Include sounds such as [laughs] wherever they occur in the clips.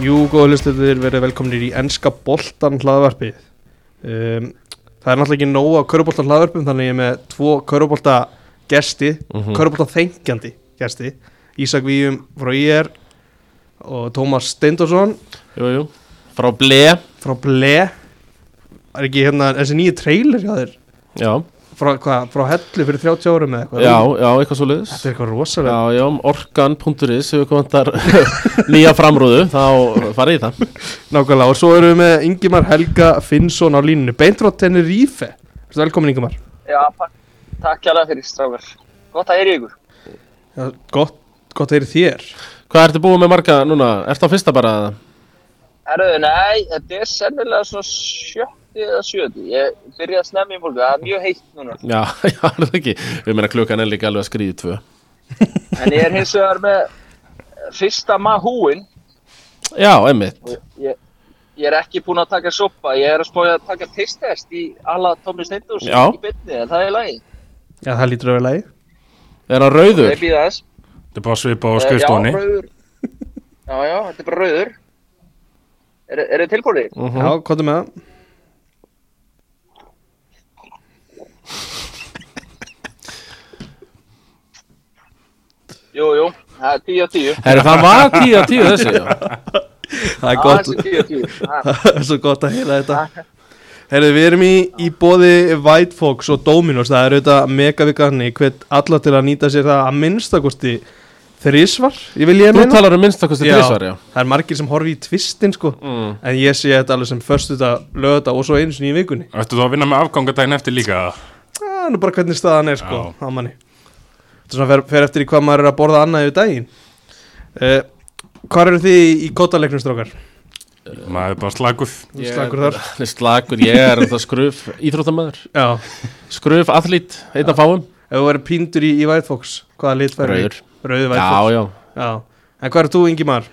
Jú, góða hlustuður verið velkomnir í ennska boltan hlaðvarpið. Um, Það er náttúrulega ekki nóg á köruboltan hlaðvarpum þannig ég er með tvo körubolta gesti, mm Mhm. körubolta þengjandi gesti. Ísak Víum frá IR og Tómas Steindorsson Jú, jú, frá ble. Frá Ble. Er ekki hérna þessi nýju trailer hjá þér? Já, frá, hva, frá Hellu fyrir 30 árum eða eitthvað já, já, eitthvað svo liðis Þetta er eitthvað rosalega Já, já, orkan.is Ef við komum þar nýja framrúðu Þá farið í það [laughs] Nákvæmlega og svo erum við með Ingimar Helga Finnsson á línunu Beint frá Tenerife Vertu Velkomin Ingimar Já, takk, takk kjærlega fyrir strákar. Gott að heyri ykkur. Já, gott, gott að heyri þér Hvað ertu búið með marga núna? Ertu á fyrsta bara? eða? Herruðu, nei, þetta er sennilega svona sjötti eða sjötti. Ég byrjaði að snemmi í morgun, það er mjög heitt núna. Já, [laughs] já, er það ekki Við meina klukkan er líka alveg að skriði tvö En ég er hins vegar með fyrsta mahúin. Já, emmitt Ég, ég er ekki búinn að taka sopa, ég er að spója að taka teistest í alla Tómi Steindors í bytni, en það er lagi. Já, það lítur að vera lægi Er hann rauður? Ég býða þess. Þetta er bara svipa á Eh, skrifstóni. Já, rauður. Já, þetta er bara rauður. Er, er þið tilbúinir? Mhm. Já, hvað er með það? Jú, jú, það er 10 á 10. Herru, það var 10 af 10 þessi já. Það er gott, þessi 10 á 10. [laughs] Það- er svo gott að heyra þetta Herðu, við erum í, í bóði White Fox og Dominos Það er auðvitað megavikarni Hvet alla til að nýta sér það að minnstakosti Þrísvar, ég vil ég Þú meina talar um minnstakosti Já. tvisvar, já Það er margir sem horfi í tvistin sko mm. En ég sé þetta alveg sem förstu þetta lögða og svo einu sinni í vikunni Ættu þú að vinna með afgangadaginn eftir líka? Það er nú bara hvernig staðan er sko á manni svona fer, fer eftir í hvað maður er að borða annað yfir daginn uh, Hvað eru þið í, í kótaleiknum strókar? Maður er bara slaguð. Ég slagur þar er [laughs] slagur, ég er þetta skruf íþróttamæður Já, Skruf, athlít, einn af fáum ef þú verður píndur í, í White Fox Hvaða lit verður Rauður Rauður White Já, Fox já Já. En hvað er þú Ingimar?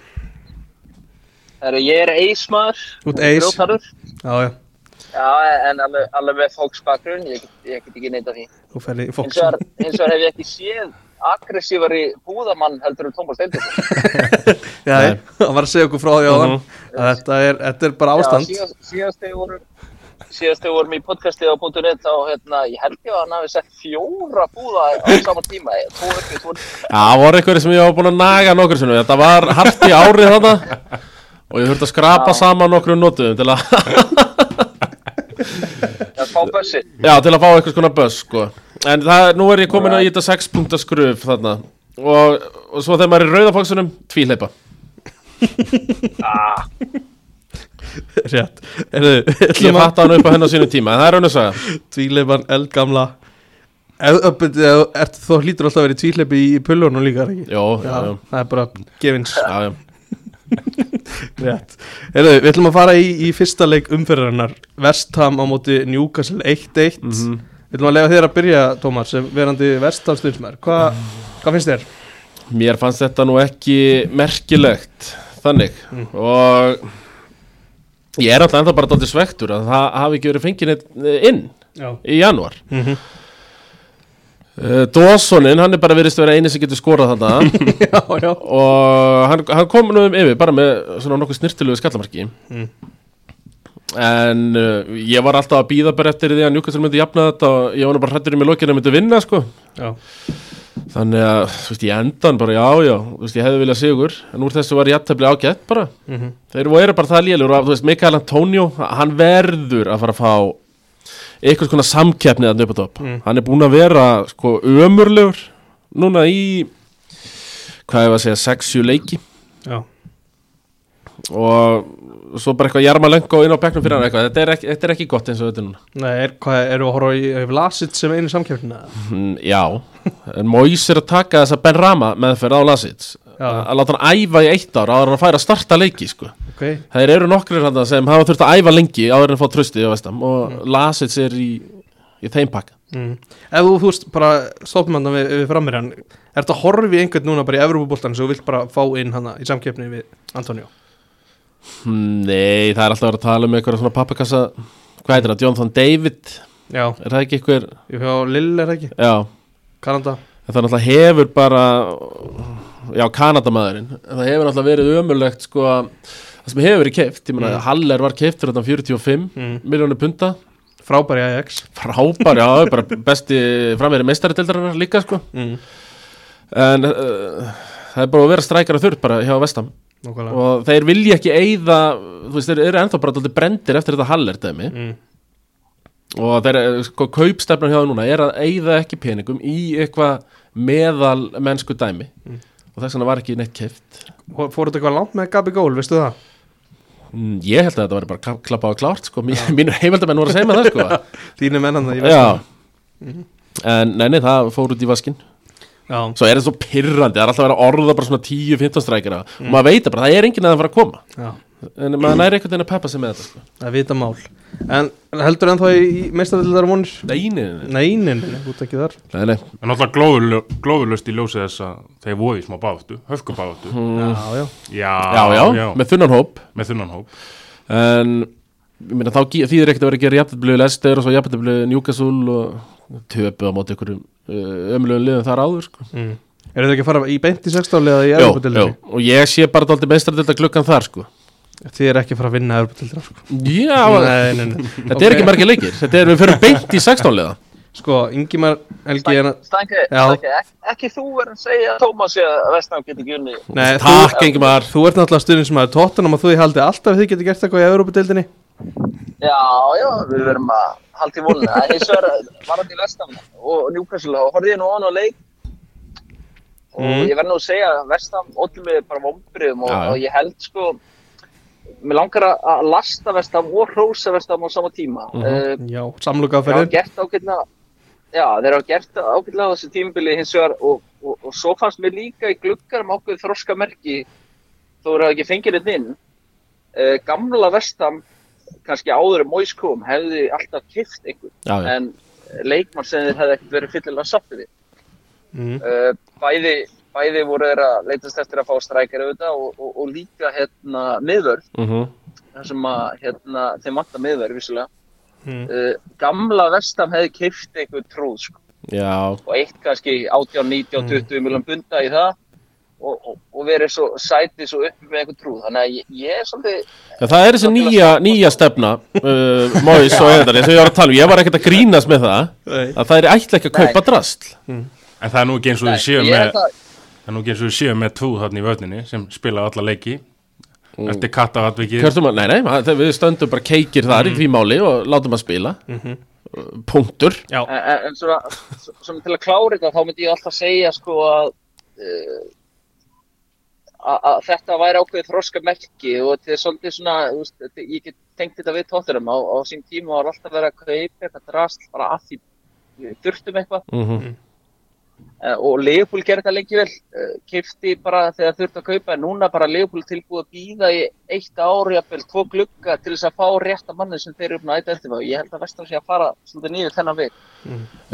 Herru, ég er eismar. Þú ert ace. Já, já, Já, en alveg, alveg með fólksbakgrunn, ég, get- ég get ekki neita því. þú ferði í Fox vegar, hins vegar hef ég ekki séð aggressífari búðamann heldur en Tómas Steindorf. [laughs] Já, hann var að segja okkur frá því á þann þetta, er, þetta er bara ástand. Já, síðast, þegar vorum, síðast þegar vorum í podcasti á .net þá, hérna, ég held ég að hann hafi sett fjóra búða á sama tíma, tvo uppi, tvo Já, það voru einhverju sem ég var búin að naga nokkur sinnum. Þetta var hart í árið þarna. Og ég þurfti að skrapa Já. saman nokkru notuðum til að [laughs] fá bössi. já, til að fá eitthvað skona böss sko. En það, nú er ég komin að í þetta 6 punkta skruf þarna. Og, og svo þegar maður er í rauðafóksunum, tvíleipa Ah, [laughs] Rétt. Ég fatt hann upp á hennar sínum tíma, en það er raun að sagja Tvíleipan, eldgamla. Þú hlýtur alltaf að vera í tvíleipi í pullunum líka er ekki? Jó, já, já, Það er bara gefins. Já, já. Rétt Heyrðu, Við ætlum að fara í, í fyrsta leik umferðarinnar Vestham á móti Newcastle 1-1 Mhm. Við ætlum að lega þér að byrja, Tómas sem verandi Vestham styrnsmær Hva, Hvað finnst þér? Mér fannst þetta nú ekki merkilegt Þannig Mm. Og Ég er alltaf enda bara dálítið svektur að það hafi ekki verið fengið neitt inn Já í janúar mm -hmm. Uh, Dawsonin, hann er bara verið að vera eini sem getur skorað þarna. [laughs] Já, já. Og hann, hann kom nú um yfir bara með svona nokkuð snirtilegu skallamarki. Mm. en uh, ég var alltaf að býða bara eftir því að Newcastle myndi jafna þetta og ég var nú bara hrættur um í lokinu að myndi vinna sko. Já, þannig að, þú veist, ég endan bara já, já, þú veist, ég hefði viljað sigur. En úr þessu var ég aðtefli ágætt bara. Mm þeir eru bara það lélur og þú veist, Mikael Antonio hann verður að fara að fá eitthvað svona samkeppni að upp á topp. Mm. hann er búinn að vera sko ömurlegur núna í hvað ég var að segja, 6-7 leiki. Já. Og svo bara eitthvað jarma lengo inn á bekknum fyrir hann eitthvað, þetta er ekki, þetta er ekki gott eins og þetta er núna. Nei, er, hvað, eru að horfa í Vlasitt sem einu samkeppnina? mm, já, en Mois er að taka þessa Ben Rama meðferð á Lasits Já. að láta hann æfa í eitt ár áður en að færa að starta leiki sko Ok, þeir eru nokkrir hann sem hafa þurft að æfa lengi áður en að fá tröstið á vestam og mm. Lasits er í, í þeim pakka mm. ef þú, þú veist, bara stoppum hann við, við framir hann Er þetta horfi einhvern núna bara í Evropaboltan sem þú vilt bara fá inn hana í samkeppni við Antonio? Nei, það er alltaf verið að tala um eitthvað svona pappakassa Hvað heitir það? Jonathan David Já, Er það ekki eitthvað? hjá Lill er það ekki, Já, Kanada það náttúrulega hefur bara Já, Kanadamaðurinn En það hefur náttúrulega verið ömurlegt sko að það sem hefur verið keift, ég meina Mm. Haller var keift fyrir þetta 45 Mm. miljónu punta Frábæri Ajax frábær, já, bara besti frammeiri meistaritildarinnar líka sko mm. en uh, það er bara að vera strækara þurrt bara hjá Vestam Nákvæmlega og þeir vilja ekki eyða þú veist, þeir eru ennþá bara dálítið brendir eftir þetta Haller dæmi mm. og þeir, eh, sko, kaupstefnan hjá það núna er að eyða ekki peningum í eitthvað meðal mennsku dæmi Mm. og þess vegna var ekki neitt keift Og Fór þetta eitthvað langt með Gabi Gól, veistu það? Mm, Ég held að þetta var bara kla- klappa á klárt sko. Mín- Mínur heimildamenn voru að segja með það sko. [laughs] Þínu mennan það, ég Já En nei, nei, það fór út í vaskin Já, Svo er það svo pirrandi, það er alltaf að vera orða bara svona 10-15 strækjara og maður veit bara, það er enginn að það fara að koma. Já, En maður næri einhvern veginn að peppa sig með þetta sko. það er vita mál. En heldur ennþá í, í meistardildar vonir? Nei, nei, nei, Nei, nei, nei, út ekki þar. Nei, nei. En alltaf glóðul, glóðulust í ljósi þess að þeir voru í smá báðtu, höfkubáðtu Já, já já, Já, já, með þunnan hóp. Með þunnan hóp. En meina, þá þýðir ekkert að vera að gera jafnablu Lester og svo jafnablu Newcastle og töpu á móti ykkur ömlugum liðum þar áður sko. mm. Er þetta ekki að fara í beint í sextáli eða í jó, Evropadildinni? og ég sé bara dálítið meistardilda gluggan þar sko. Þið er ekki að fara að vinna Evropadildina sko. Já, Nei, nei, nei þetta er ekki margir leikir Þetta er, við fyrir beint í 16 liða Sko, Ingimar Helgi er að. Stænki, ek- ekki þú verður að segja að Tómas að Vestnám geti ekki unni Nei, Takk, Ingimar. Þú ert náttúrulega stundin sem að tóttunum að þú í haldi alltaf þið getur gert eitthvað í Európa-deildinni Já, já, við verðum að halda í voluna Það er eins og er varandi Vestnám og Newcastle og horfði ég nú á hann á leik. Og Mm. ég verð nú að segja að Vestnám ótlum við bara vombriðum og, og ég held sko mér langar að- lasta Vestnám og hrósa Vestnám á sama tíma. Mhm. uh, Já, þeir já, þeir hafa gert ágætlega á þessu tímabili hins vegar og, og, og svo fannst mér líka í gluggar um ákveð þroska merki þó eru ekki fengið þetta inn uh, gamla vestam kannski áður en Mois kom hefði alltaf kift einhvern. Já, já, en leikmann sem þeir hefði ekkert verið fyllilega sáttið við. Mm. uh, bæði, bæði voru þeir að leitast eftir að fá strækjar auðvitað og, og, og líka hérna miðvörð. Mhm, þar sem að hérna, þeim vantar miðvörð vissulega Mm. uh, gamla vestam hefði kift einhvern trúð sko. Já. Og eitt kannski 18, 19, 20 miljón bunda í það. Og, og, og verið svo sætið svo uppi með einhvern trúð. Þannig að ég, ég er svolítið Já, það er þessi nýja, nýja stefna uh, Móis og eðar, eins og ég var að tala um. Ég var ekkert að grínast með það Nei. að það er ætla ekki að kaupa drastl En það er nú ekki eins og Nei, við séum ég með Það er nú ekki eins og við séum með tvú þarna í vörninni sem spila alla leiki. Mm. Eftir katta atvikið Kjörtum að, nei, nei, það- við stöndum bara keikir þar í því máli og látum að spila. Mhm. uh, Punktur. En, en- svona, svona til að klára þetta þá myndi ég alltaf segja sko að uh, að þetta væri ákveðið þroska merki og þetta er svolítið svona þetta, ég get tengt þetta við tótturum á, á sín tíma var alltaf verið að kaupa eitthvað drast bara að því þurftum eitthvað. Mm. -hmm. Uh, og Leopold gerði þetta lengi vel uh, kifti bara þegar þurfti að kaupa en núna bara Leopold tilbúið að býða í eitt ári jafnvel, tvo glugga til þess að fá rétta manni sem þeir eru uppnáð eitt eftir. Og ég held að vestam sé að fara svolítið nýður þennan veg.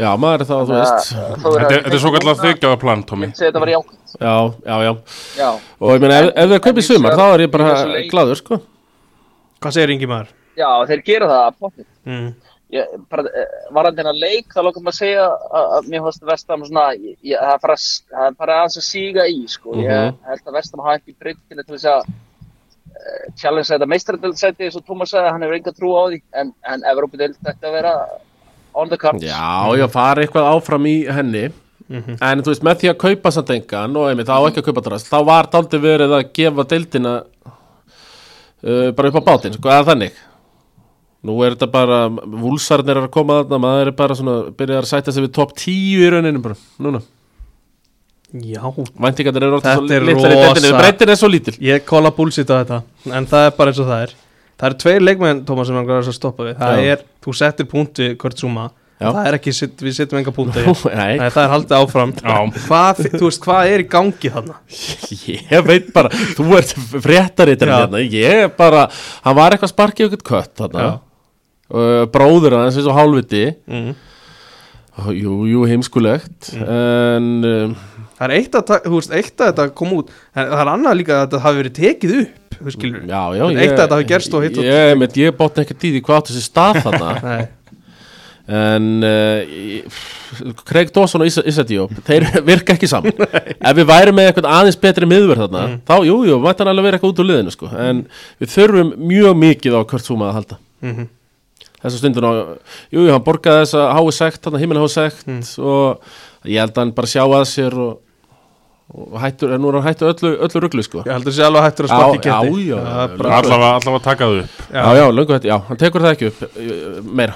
Já, maður er það, þú veist. Þetta er- þetta er svo kallar þykjaða plan, Tómi þetta var jákvæmt. Já, já, já. Já, Og ég meina, ef, ef En kaupið sumar, þá er ég bara glaður, sko. Hvað segir Ingimar? já, þeir gera það eh, varandi hennar leik, þá lókum að segja að, að mér fannst Vestam svona, það er bara, það er bara aðeins að síga í, sko. Ég Mhm. held að Vestam hafa ekki breyttinu til þess að uh, challenge þetta meistradöldsæti, eins og Tómas sagði, hann hefur enga trú á því, en, en Evrópudöld þetta að vera on the cards. Já, já, fara eitthvað áfram í henni Mhm. En þú veist, með því að kaupa samt engan og einmitt, þá ekki að kaupa drast þá var daldi verið að gefa deildina uh, bara upp á bátinn sko, eða þannig Nú er þetta bara, vúlsarnir er að koma þarna maður er bara svona, byrjar að sæta sig við topp 10 í rauninu bara, núna Já, Væntingarnir eru orðið svo litlar í rosa. breytin er svo lítil ég kóla bullshit á þetta En það er bara eins og það er Það eru tveir leikmenn, Tómas, sem græður að stoppa við Það Já. er, þú settir punkt við Kurt Zuma Já. Það er ekki, við setjum enga punkti [laughs] Nei, Nei, það er haldið áfram [laughs] Já. hvað, Þú veist, hvað er í gangi þarna? [laughs] ég veit bara þú ert fréttarítur Já. hérna ég bara, hann var eitthvað sparkið okkur kött þarna Já. Uh, bróður hans eins og hálfviti. Mm. Jú, jú, heimskulegt. En um, Það er eitt að, veist, eitt að þetta kom út. En það er annað líka að þetta hafi verið tekið upp Þú skilur. Já, já Eitt að þetta hafi gerst og hitt og- ég, ég, ég bótt ekkert í því hvað þessi stað þarna. [laughs] En uh, Craig Dawson og Issa, Diop þeir [laughs] virka ekki saman. Ef við væri með eitthvað aðeins betri miðverð þarna Mm. þá, jú, jú, mætti hann alveg vera eitthvað út úr liðinu sko. en við þurfum mjög mikið á Kurt Zuma að halda. Mhm. Þessa stundin á, jú, jú, hann borgaði þessa hái sekt, hann himmin hái sekt Mm. og ég held að hann bara sjá að sér og, og hættur, nú er hann hættur öllu, öllu rugglu sko. Ég heldur sé alveg hættur að Já, sparki já, geti já, Það er já, bara- Allavega, allavega taka það upp já, já, löngu þetta, já, hann tekur það ekki upp uh, meira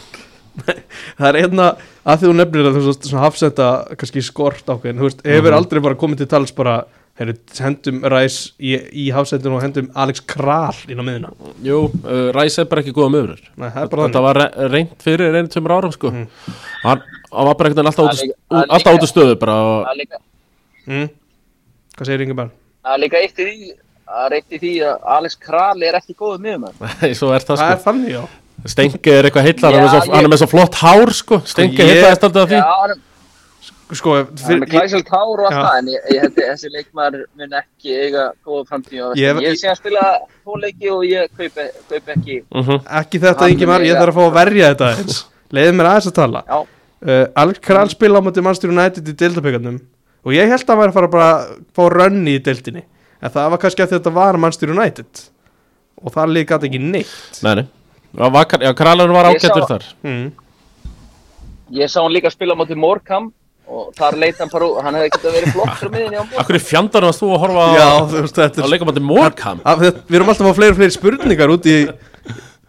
[laughs] Það er einna að því þú nefnir að þú veist svona hafsenda kannski skort ákveðin, þú veist, hefur Mhm. aldrei bara komið til tals bara, heyrðu, hendum ræs í, í hafsendun og hendum Alex Kral inn á miðuna. Jú, uh, Ræs er bara ekki góða Nei, er bara Þetta var re reynt fyrir einu tveimur árum sko. Mhm. hann, hann var bara eitthvað alltaf, út, af stöðu bara, og, Það er líka, Mm. Hvað segir Ingeberg? það er líka eitt í því, það er eitt í því að Alex Kral er ekki góður miðum svo er það Það er sko. þannig, já. Stengi er eitthvað heillar hann, er með svo flott hár sko. Stengi Ég- heillaðist alltaf af því Já, hann er- Sko, hann er fyr, með glæsilt hár og allt það, en ég, ég held að þessi leikmaður mun ekki eiga góða framtíð Ég-. Ég sé að spila tvo leiki og ég kaupi, kaupi ekki, uh -huh. ekki þetta Hann Ingemar, ég þarf að fá að verja þetta eins. Leiðið mér aðeins að tala. Uh, Alex Kral spila á móti Manchester United í deildaböggarnum og ég held að hann væri að fara bara að fá rönni í deildinni. En það var kannski að þetta var Manchester United og það líka gæti ekki neitt. Nei, nei Já, var, ágættur þar Mm. ég sá hann líka spila á móti Morecambe og þar leit hann bara úr, hann hefði getað verið flottur á miðinni á Morecambe. Akkur í fjandarinn varst þú að horfa á, Já, þú veist, þetta á er leikamandi Morkam Af því að Við erum alltaf að fá fleiri og fleiri spurningar út í,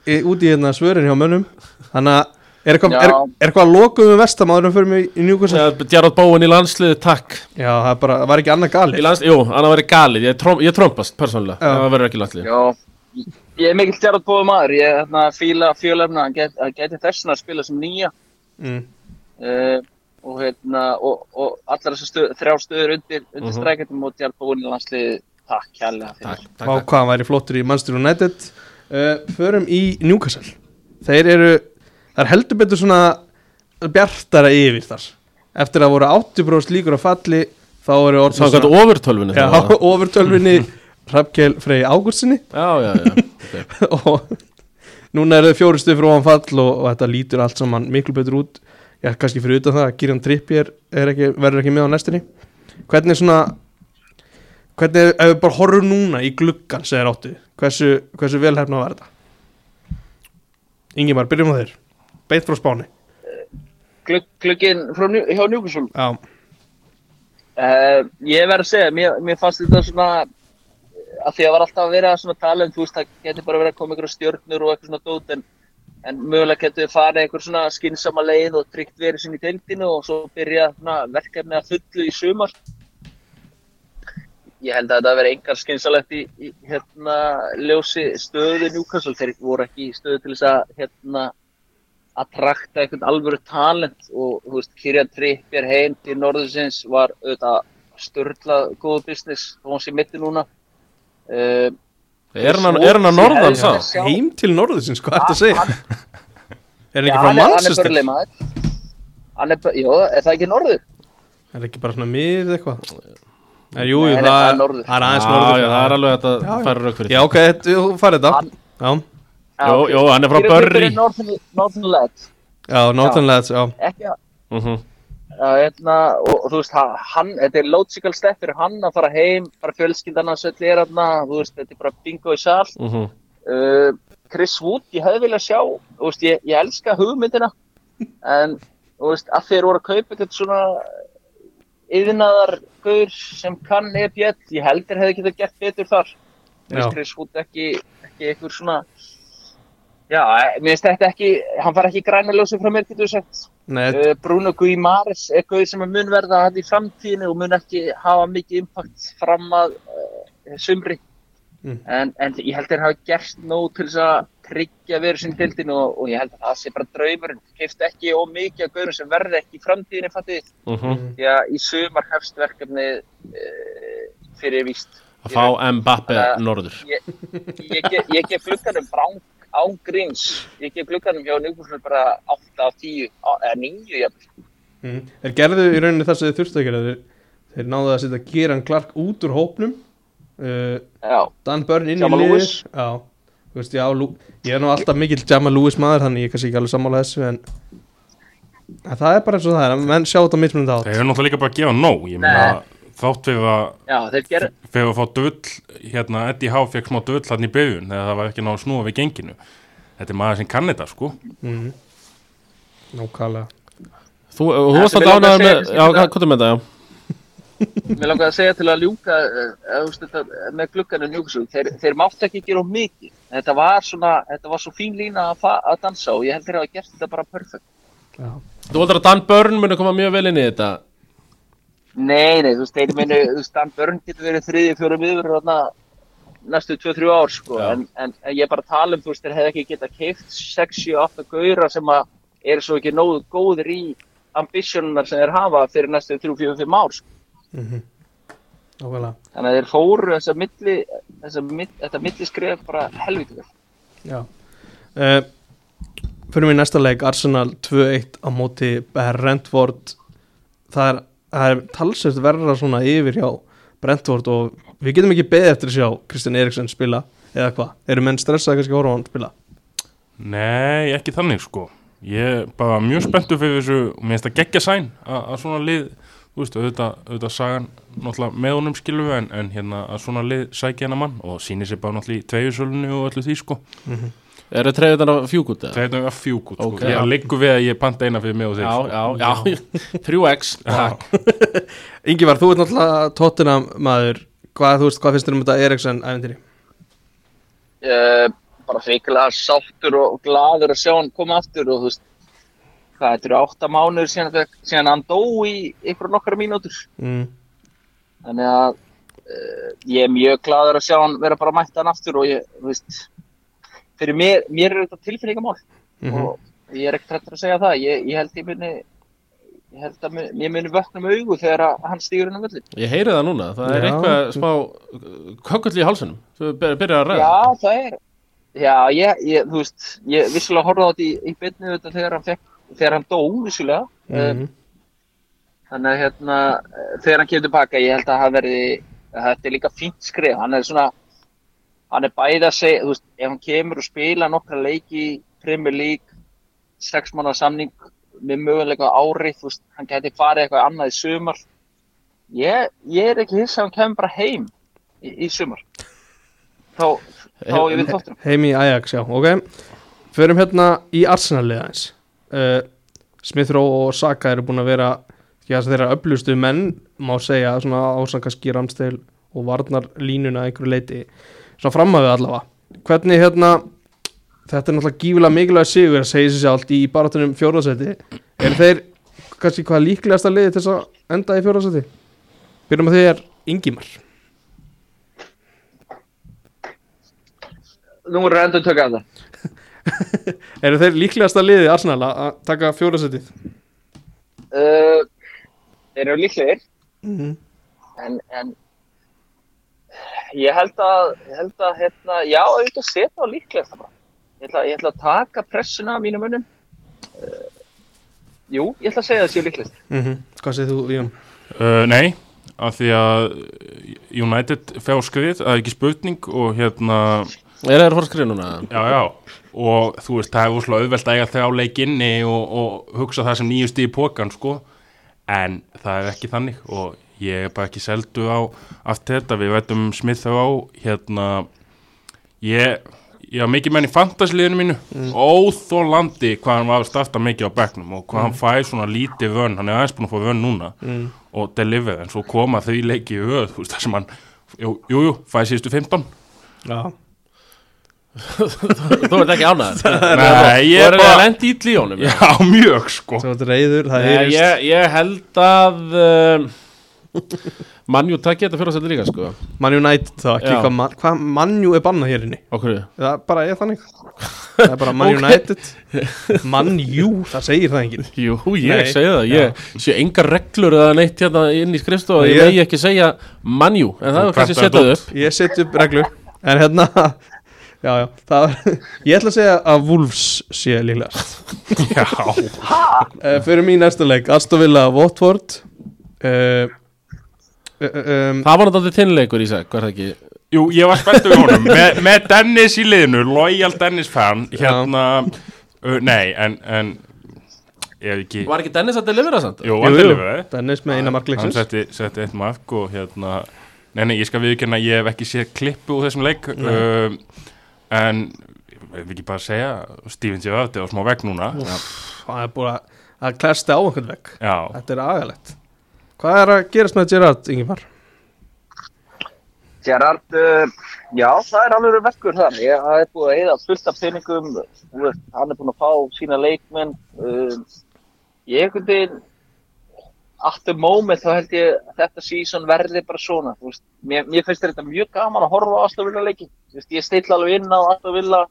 í, út í hérna svörin hjá mönnum Þannig að er eitthvað, Já. er, er eitthvað að lokum við vestamáðurum fyrir mig í Newcastle? Gerard Bowen í landsliði, takk Já, það er bara, það var ekki annað Í gali lands, Jú, hann har verið galið, ég, tromp, ég trompast persónulega Já. Það verður ekki landsliði Já, ég- ég er mikill Gerard Bóði maður, ég er hérna fíla fjölefna, hann get, geti þessuna að spila sem nýja mm. uh, og hérna, og, og allar þessar stöð, þrjár stöður undir, undir Mhm. strækjum og í landsliði, takk kærlega fyrir. Takk, takk, hvað hann væri flottur í Manchester United uh, Förum í Newcastle Þeir eru, það er heldur betur svona bjartara yfir þar Eftir að voru 80% líkur á falli Þá eru orðin Samkvæmt ofurtölvunni Já, þá. [laughs] ofurtölvinni Hrafkel Frey Ágúrstinni já, já, já okay. [laughs] og núna er þau fjóri stuð fyrir ofan fall og, og þetta lítur allt saman miklu betur út já, kannski fyrir utan það að Kieran Trippier er ekki, verður ekki með á næstinni hvernig svona hvernig, ef við bara horfum núna í gluggan segir áttu, hversu, hversu velhefna var þetta? Ingimar, byrjum á þér. Beitt frá spáni. Glugg, glugginn frá Njú- hjá Njúkusson, já, uh, ég verð að segja, mér, mér fannst þetta svona, að því að var alltaf að vera að svona tala um, þú veist, það geti bara verið að koma ykkur stjörnur og eitthvað svona dót, en, en mögulega getur við farið einhver svona skynsama leið og tryggt verið sinni í deildinu og svo byrja verkefni að fullu í sumar. Ég held að þetta veri engar skynsalegt í, í hérna, ljósi stöðu Newcastle. Þeir voru ekki í stöðu til þess að hérna, að trakta einhvern alvöru talent og þú veist, Kyrjan Trippier heim til Norðursins var auðvitað störtlað góðu business þó hann sé mitti núna. Uh, Er hann er hann að norðan Sjá. heim til norðusins, hvað er þetta að segja? [laughs] Er hann Já, ekki frá hann er, hann er Manchester? börnleimaður. Hann er, er það ekki norður? er ekki bara svona mið eitthvað? Er, jú, það það er norður. það aðeins Já, norður. já, það er alveg Já, já. færa rauk fyrir já, ok, þú farið þetta. Já, Já, jú, hann er frá er Northern, Northern Lads. já, Northern Lads, já Ekki að. Já, hérna, og, og þú veist, hann- þetta er logical step fyrir hann að fara heim, bara fjölskyldan hans öll er þarna, þú veist, þetta er bara bingo í sal. Mhm. Uh, Chris Wood, ég hefði viljað sjá, þú veist, ég, ég elska hugmyndina, en, þú veist, að þeir voru að kaupa eitthvað svona yðnaðar gaur sem kann EPL, ég heldur hefði getað gert betur þar. Já. finnst Chris Wood ekki, ekki eitthvað svona, já, mér finnst þetta ekki, hann far ekki græna ljósi frá mér, getur við sagt. Nei, Uh, Bruno Guimares er gauð sem að mun verða hann í framtíðinu og mun ekki hafa mikið impact fram að uh, sumri. Mm. en, en ég held að þeir hafa gert nóg til þess að tryggja veru sinni dildinu og, og ég held að það sé bara draumurinn. Keift ekki of mikið af gauðum sem verði ekki í framtíðinu fattið Mhm. því að í sumar hefst verkefni uh, fyrir víst. Að fá Mbappe að- norður. ég, ég, ge- ég gef glugganum bara án, án gríns. Ég gef glugganum hjá Newcastle bara 8 af 10 á- eða 9 jafnvel. mm. þeir gerðu í rauninni það sem þeir þurftu að gera. Þeir, þeir náðu að setja Kieran Clark út úr hópnum. Uh, Dan Burn inn Jamal í Lewis. já, þú veist, já, Lú, ég er nú alltaf mikill Jamal Lewis maður þannig ég er kannski ekki alveg sammála þessu en En það er bara eins og það er, að menn sjá þetta mismunandi átt Þeir eru náttúrulega líka bara að gefa nóg. Ég meina, þátt við að ger, við að fá dull, hérna, Eddie Howe fekk smá dull hann í byrjun þegar það var ekki náðu snúa við genginu. Þetta er maður sem kann þetta, sko. mm. Nákvæmlega Þú, þú Ja, varst að að með, já, hvað er með það, já mér langar að segja til að ljúka eh, eh, með glugganum Newcastle, þeir, þeir máttu ekki gera of mikið. Þetta var svona, þetta var svo fín lína að, að dansa og ég held þeir hafa gert þetta bara perfekt. Já, Þú heldur að Dan Byrne muni koma mjög vel inn í þetta Nei, nei, þú veist, þeir minu, þú veist, Dan Börn getur verið þriði, fjórum yfir þarna næstu 2-3 ár, sko, en, en, ég er bara að tala um, þú veist, þeir hefði ekki getað keift 6-7-8 gauðra sem að eru svo ekki nógu góðir í ambitionunar sem þeir hafa fyrir næstu 3-4-5 ár, sko. nákvæmlega. Þannig að þeir fóru þessa milli, þessa, mitt, þetta milli skref bara helvítið vel. Já. Uh, Fyrir mig næsta leik Arsenal 2-1 á móti Brentford. Það er, það er talsvist verra svona yfir hjá Brentford og við getum ekki beðið eftir að sjá Kristján Eriksson spila eða hvað, eru menn stressaði kannski að horfa á hann spila Nei, ekki þannig, sko. Ég er bara mjög spenntu fyrir þessu og mér finnst það geggja sæn að, svona lið, þú veist, auðvitað, auðvitað sagan náttúrulega með honum skilum við en, en hérna að svona lið sækja hennar mann og sýnir sér bara náttúrulega í tveigjusölunni og öllu því, sko. Er það treyðið þannig að fjúk út eða? Það er náttúrulega fjúk út, sko. Ok. Ég liggur við að ég panta eina fyrir mig og þeir, Já, sko. já, já, 3x [laughs] Takk. [laughs] Ingivar, þú ert náttúrulega tóttina maður hvað, þú veist, hvað finnst þér um þetta Eriksson æfintýri? Uh, bara feikilega sáttur og gladur að sjá hann koma aftur og þú veist, hvað, þetta eru átta mánuður síðan, síðan hann dó í ykkur nokkara mínútur. Mm. Þannig að uh, ég er mjög gladur að sjá hann vera bara mætt hann aftur og ég, þú veist, fyrir mér, mér er þetta tilfinningamál Mm og ég er ekkert hættur að segja það. Ég, ég held ég muni, ég held að mun- ég muni vökna með augu þegar að hann stýgur inn á völlin. Ég heyri það núna, það er Já. eitthvað smá kökull í hálsunum Þú byrjar að ræða Já, það er, já, ég, ég, þú veist, ég vissulega horfði á þetta í, í byrnu þetta þegar hann fekk, þegar hann dó, vissulega. -hmm. Um, Þannig að hérna, eh, þegar hann kemur tilbaka, ég held að það verði, þetta er líka fínt skrif, hann er svona, hann er bæði að segja, þú veist, ef hann kemur og spila nokkra leiki Premier League, sex mánuða samning með möguleika á ári, þú veist, hann geti farið eitthvað annað í sumar. Ég, ég er ekki hissa að hann kemur bara heim í, í sumar. Þá, þá ég við þóttum. Heim í Ajax, já, ok Förum hérna í Arsenal-lið aðeins uh, Smith Rowe og Saka eru búin að vera já, þeirra öflustu menn má segja, svona ásan kannski Ramsdale og varnar línuna einhverju leiti svona framhafið allavega hvernig hérna þetta er náttúrulega gífilega mikilvæg sigur að segja sér sjálft í barátunum fjórðarsæti er þeir kannski hvað líklegasta liði til þess að enda í fjórðarsæti byrjum að því er Ingimar Nú er endur tökka af það. [laughs] eru þeir líklegasta liði Arsenal að að taka fjórðarsætið Uh, þeir eru líklegir. mm -hmm. en, en ég held að, ég held að hérna, já, auðvitað setja á líklegast bara. Ég ætla, ég ætla að taka pressuna af mínum mönnum. Uh, jú, ég ætla að segja það séu líklegast. hvað segir þú, Jón? Uh, nei, af því að United á skrið, það er ekki spurning og hérna, Er það fór að skrifa núna? já, já, og þú veist, það er úrslega auðvelt að eiga þrjá leik inni og, og hugsa það sem nýjusti í pókan, sko, en það er ekki þannig og ég er bara ekki seldu á allt þetta, við veitum Smith á, hérna, ég, ég hafa mikið menn í fantasliðinu mínu, mm. óþólandi hvað hann var að starta mikið á bekknum og hvað hann fæ svona lítið vönn, hann er aðeins búin að fá vönn núna Mm. og deliver, en svo koma þau leiki í höð, þú veist, það sem hann, jú, jú, jú fæ síðustu 15 Já, Þú ert ekki ánæður [laughs] Nei, ég Þú er er að bara, lendi ítli í honum. Já, mjög, sko. Svo reyður, það ég, ég held að um, Manjú takk ég þetta fyrir að setja líka sko. Man United þá ekki, hvað man, hva, Manju er bannað hér inni. Okkur Það bara er þannig. Það er bara Man [laughs] Ok. United. Manju, það segir það enginn. Jú, ég Nei, segi það, ég sé engar reglur eða neitt hérna inn í skrifstofu Nei, Ég megi ekki segja manjú En það er kannski setjað upp. Ég set upp reglur En hérna [laughs] Já, já, það var [laughs] Ég ætla að segja að Wolves sé líklegast. Já, uh, Fyrir mín næsta leik Aston Villa Watford. Uh, uh, um, Það var náttúrulega þinnleikur í seg, hvað er það ekki? jú, ég var spenntur við honum. Með, með Dennis í liðinu, loyal Dennis fan hérna, uh, nei, en, en ekki Var ekki Dennis að delivera samt? Jú, Jú, hann jú, Dennis með eina hann markleiksins setti, setti eitt mark og hérna nei, nei, ég skal viðkynna, ég hef ekki séð klippu úr þessum leik uh, en vil ekki bara segja Steven Gerrard er á smá vegg núna. Já, Það er búin að, klæsti á einhvern vegg. Já, Þetta er agalegt Hvað er að gerast með Gerard, Ingimar? Gerard, uh, já, það er alveg verkur þar. Ég er búið að eða fullt af peningum, hann er búin að fá sína leikmenn. Uh, ég einhvern veginn, aftur moment þá held ég að þetta season verði bara svona. Veist, mér, mér finnst þetta mjög gaman að horfa á Aston Villa leiki. Þú veist, ég stilla alveg inn á Aston Villa,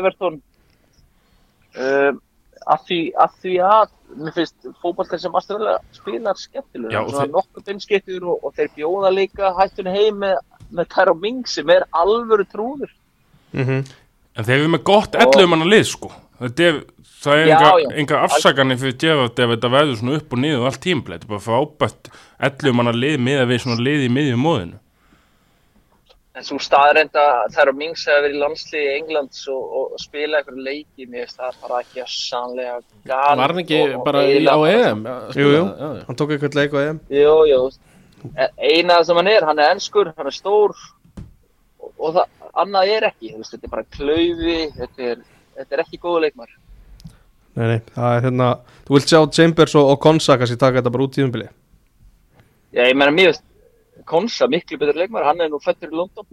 Everton. Uh, að því að, því að mér finnst fótballtæð sem Aston Villa spilar skemmtilega. Já, og Svona þeir- nokkuð beinskettur og, og þeir bjóða líka hættunni heim með með Tæra Ming sem er alvöru trúður Mm -hmm. en þeir eru með gott 11 manna lið sko þetta er, það er Já, enga, já. enga afsakanir fyrir Gerrard ef þetta verður svona upp og niður allt tímplega, þetta er bara frábært 11 manna lið með að við svona lið í miðjum móðinu en svo staðrænd að Tæra Ming hefur verið í landsliði Englands og, og spila eitthvað leiki mér finnst það bara ekki að sannlega Var hann ekki bara í, á EM? Já, Jú, jú, hann tók eitthvað leik á EM. Jú, jú, E- eina sem hann er, hann er enskur, hann er stór og, og það, annað er ekki, þú veist, þetta er bara klaufi, þetta er, þetta er ekki góðu leikmar. Nei, nei, það er hérna Þú vilt sjá Chambers og, og Konsa kannski taka þetta bara út í umbili Já, ég meina, mér finnst Konsa miklu betur leikmar, hann er nú fættur í London,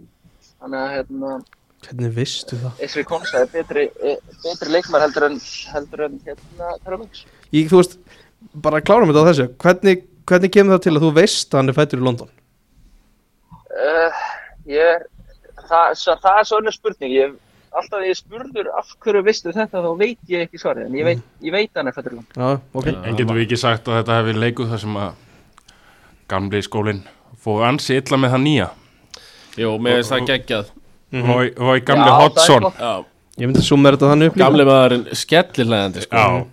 þannig að, hérna, Hvernig veistu það? Esri Konsa er betri, er betri leikmar heldur en, heldur en, hérna, Mings. Ég, þú veist, bara klárum þetta á þessu Hvernig, hvernig kemur það til að þú veist að hann er fættur í London? Uh, ég, það, svo, það er svo önnur spurning. Ég, alltaf þegar ég spurður af hverju veistu þetta þá veit ég ekki svarið. En ég veit, ég veit hann er fættur í London. Já, ok. En getum við ekki sagt að þetta verið leikuð þar sem að gamli skólinn fóð ansi illa með það nýja. Jú, mér finnst það geggjað. Mhm. Gamli Já, það er gott. Já, Ég myndi summa þetta þannig upp líka. gamli maðurinn skellilegandi sko. Já,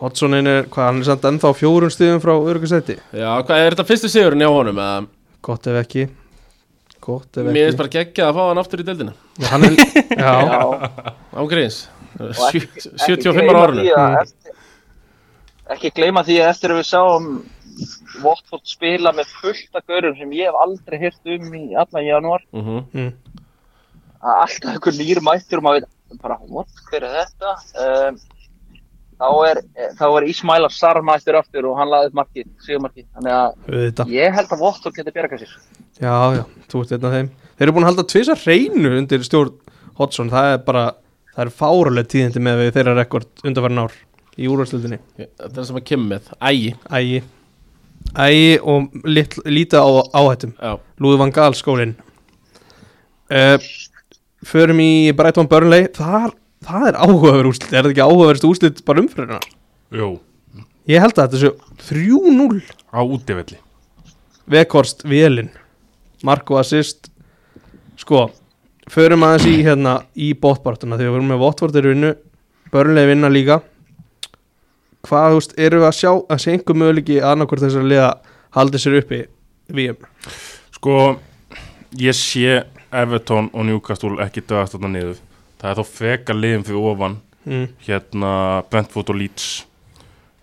Hodgsonin er, hvað, hann er samt ennþá á fjórum stíðum frá öryggisæti Já, hvað er þetta fyrstu sigurinn hjá honum? eða? Gott ef ekki. Gott ef Mér ekki. finnst bara geggjað að fá hann aftur í deildina. Já, hann er, [laughs] já, Já, Ángríns og ekki- ekki 75 gleyma ára að eftir- Ekki gleyma því að eftir að við sáum Watford spila með fullt af görum sem ég hef aldrei hirt um í allan janúar. Mhm. mm. að alltaf einhver nýr mættur og maður veit bara, what, hver er þetta? Um, þá er, þá er Ismail Assar mættur aftur og hann laði upp markið, sigurmarkið. Þannig að auðvitað ég held að Watford geti bjargað sér. Já, já, þú ert einn af þeim Þeir eru búin að halda tvisa hreinu undir stjórn Hodgson, það er bara það er fáruleg tíðindi með þeirra rekord undanverðin ár í úrvarslutinni Þetta er það sem að kemur með Ægi Ægi og lit, lítið á áhættum. Van Gaal skólinn. Uh, Förum í Brighton Burnley. Það, það er áhugaverð úrslit. Er þetta ekki áhugaverðst úrslit bara umfyrirna? jú, Ég held að þetta séu 3-0 á útivelli. Vekhorst, Vélin. Marko assist. Sko, förum aðeins í hérna í bóttbartuna þegar við vorum með eru vinnu Börnlega vinna líka Hvað, þú veist, eru við að sjá að sé einhver möguleiki annarkvort þessar liða haldi sér uppi VM Sko, ég sé Everton og Newcastle ekki dögast þarna niður. Það er þá freka liðin fyrir ofan. Mm. hérna Brentford og Leeds.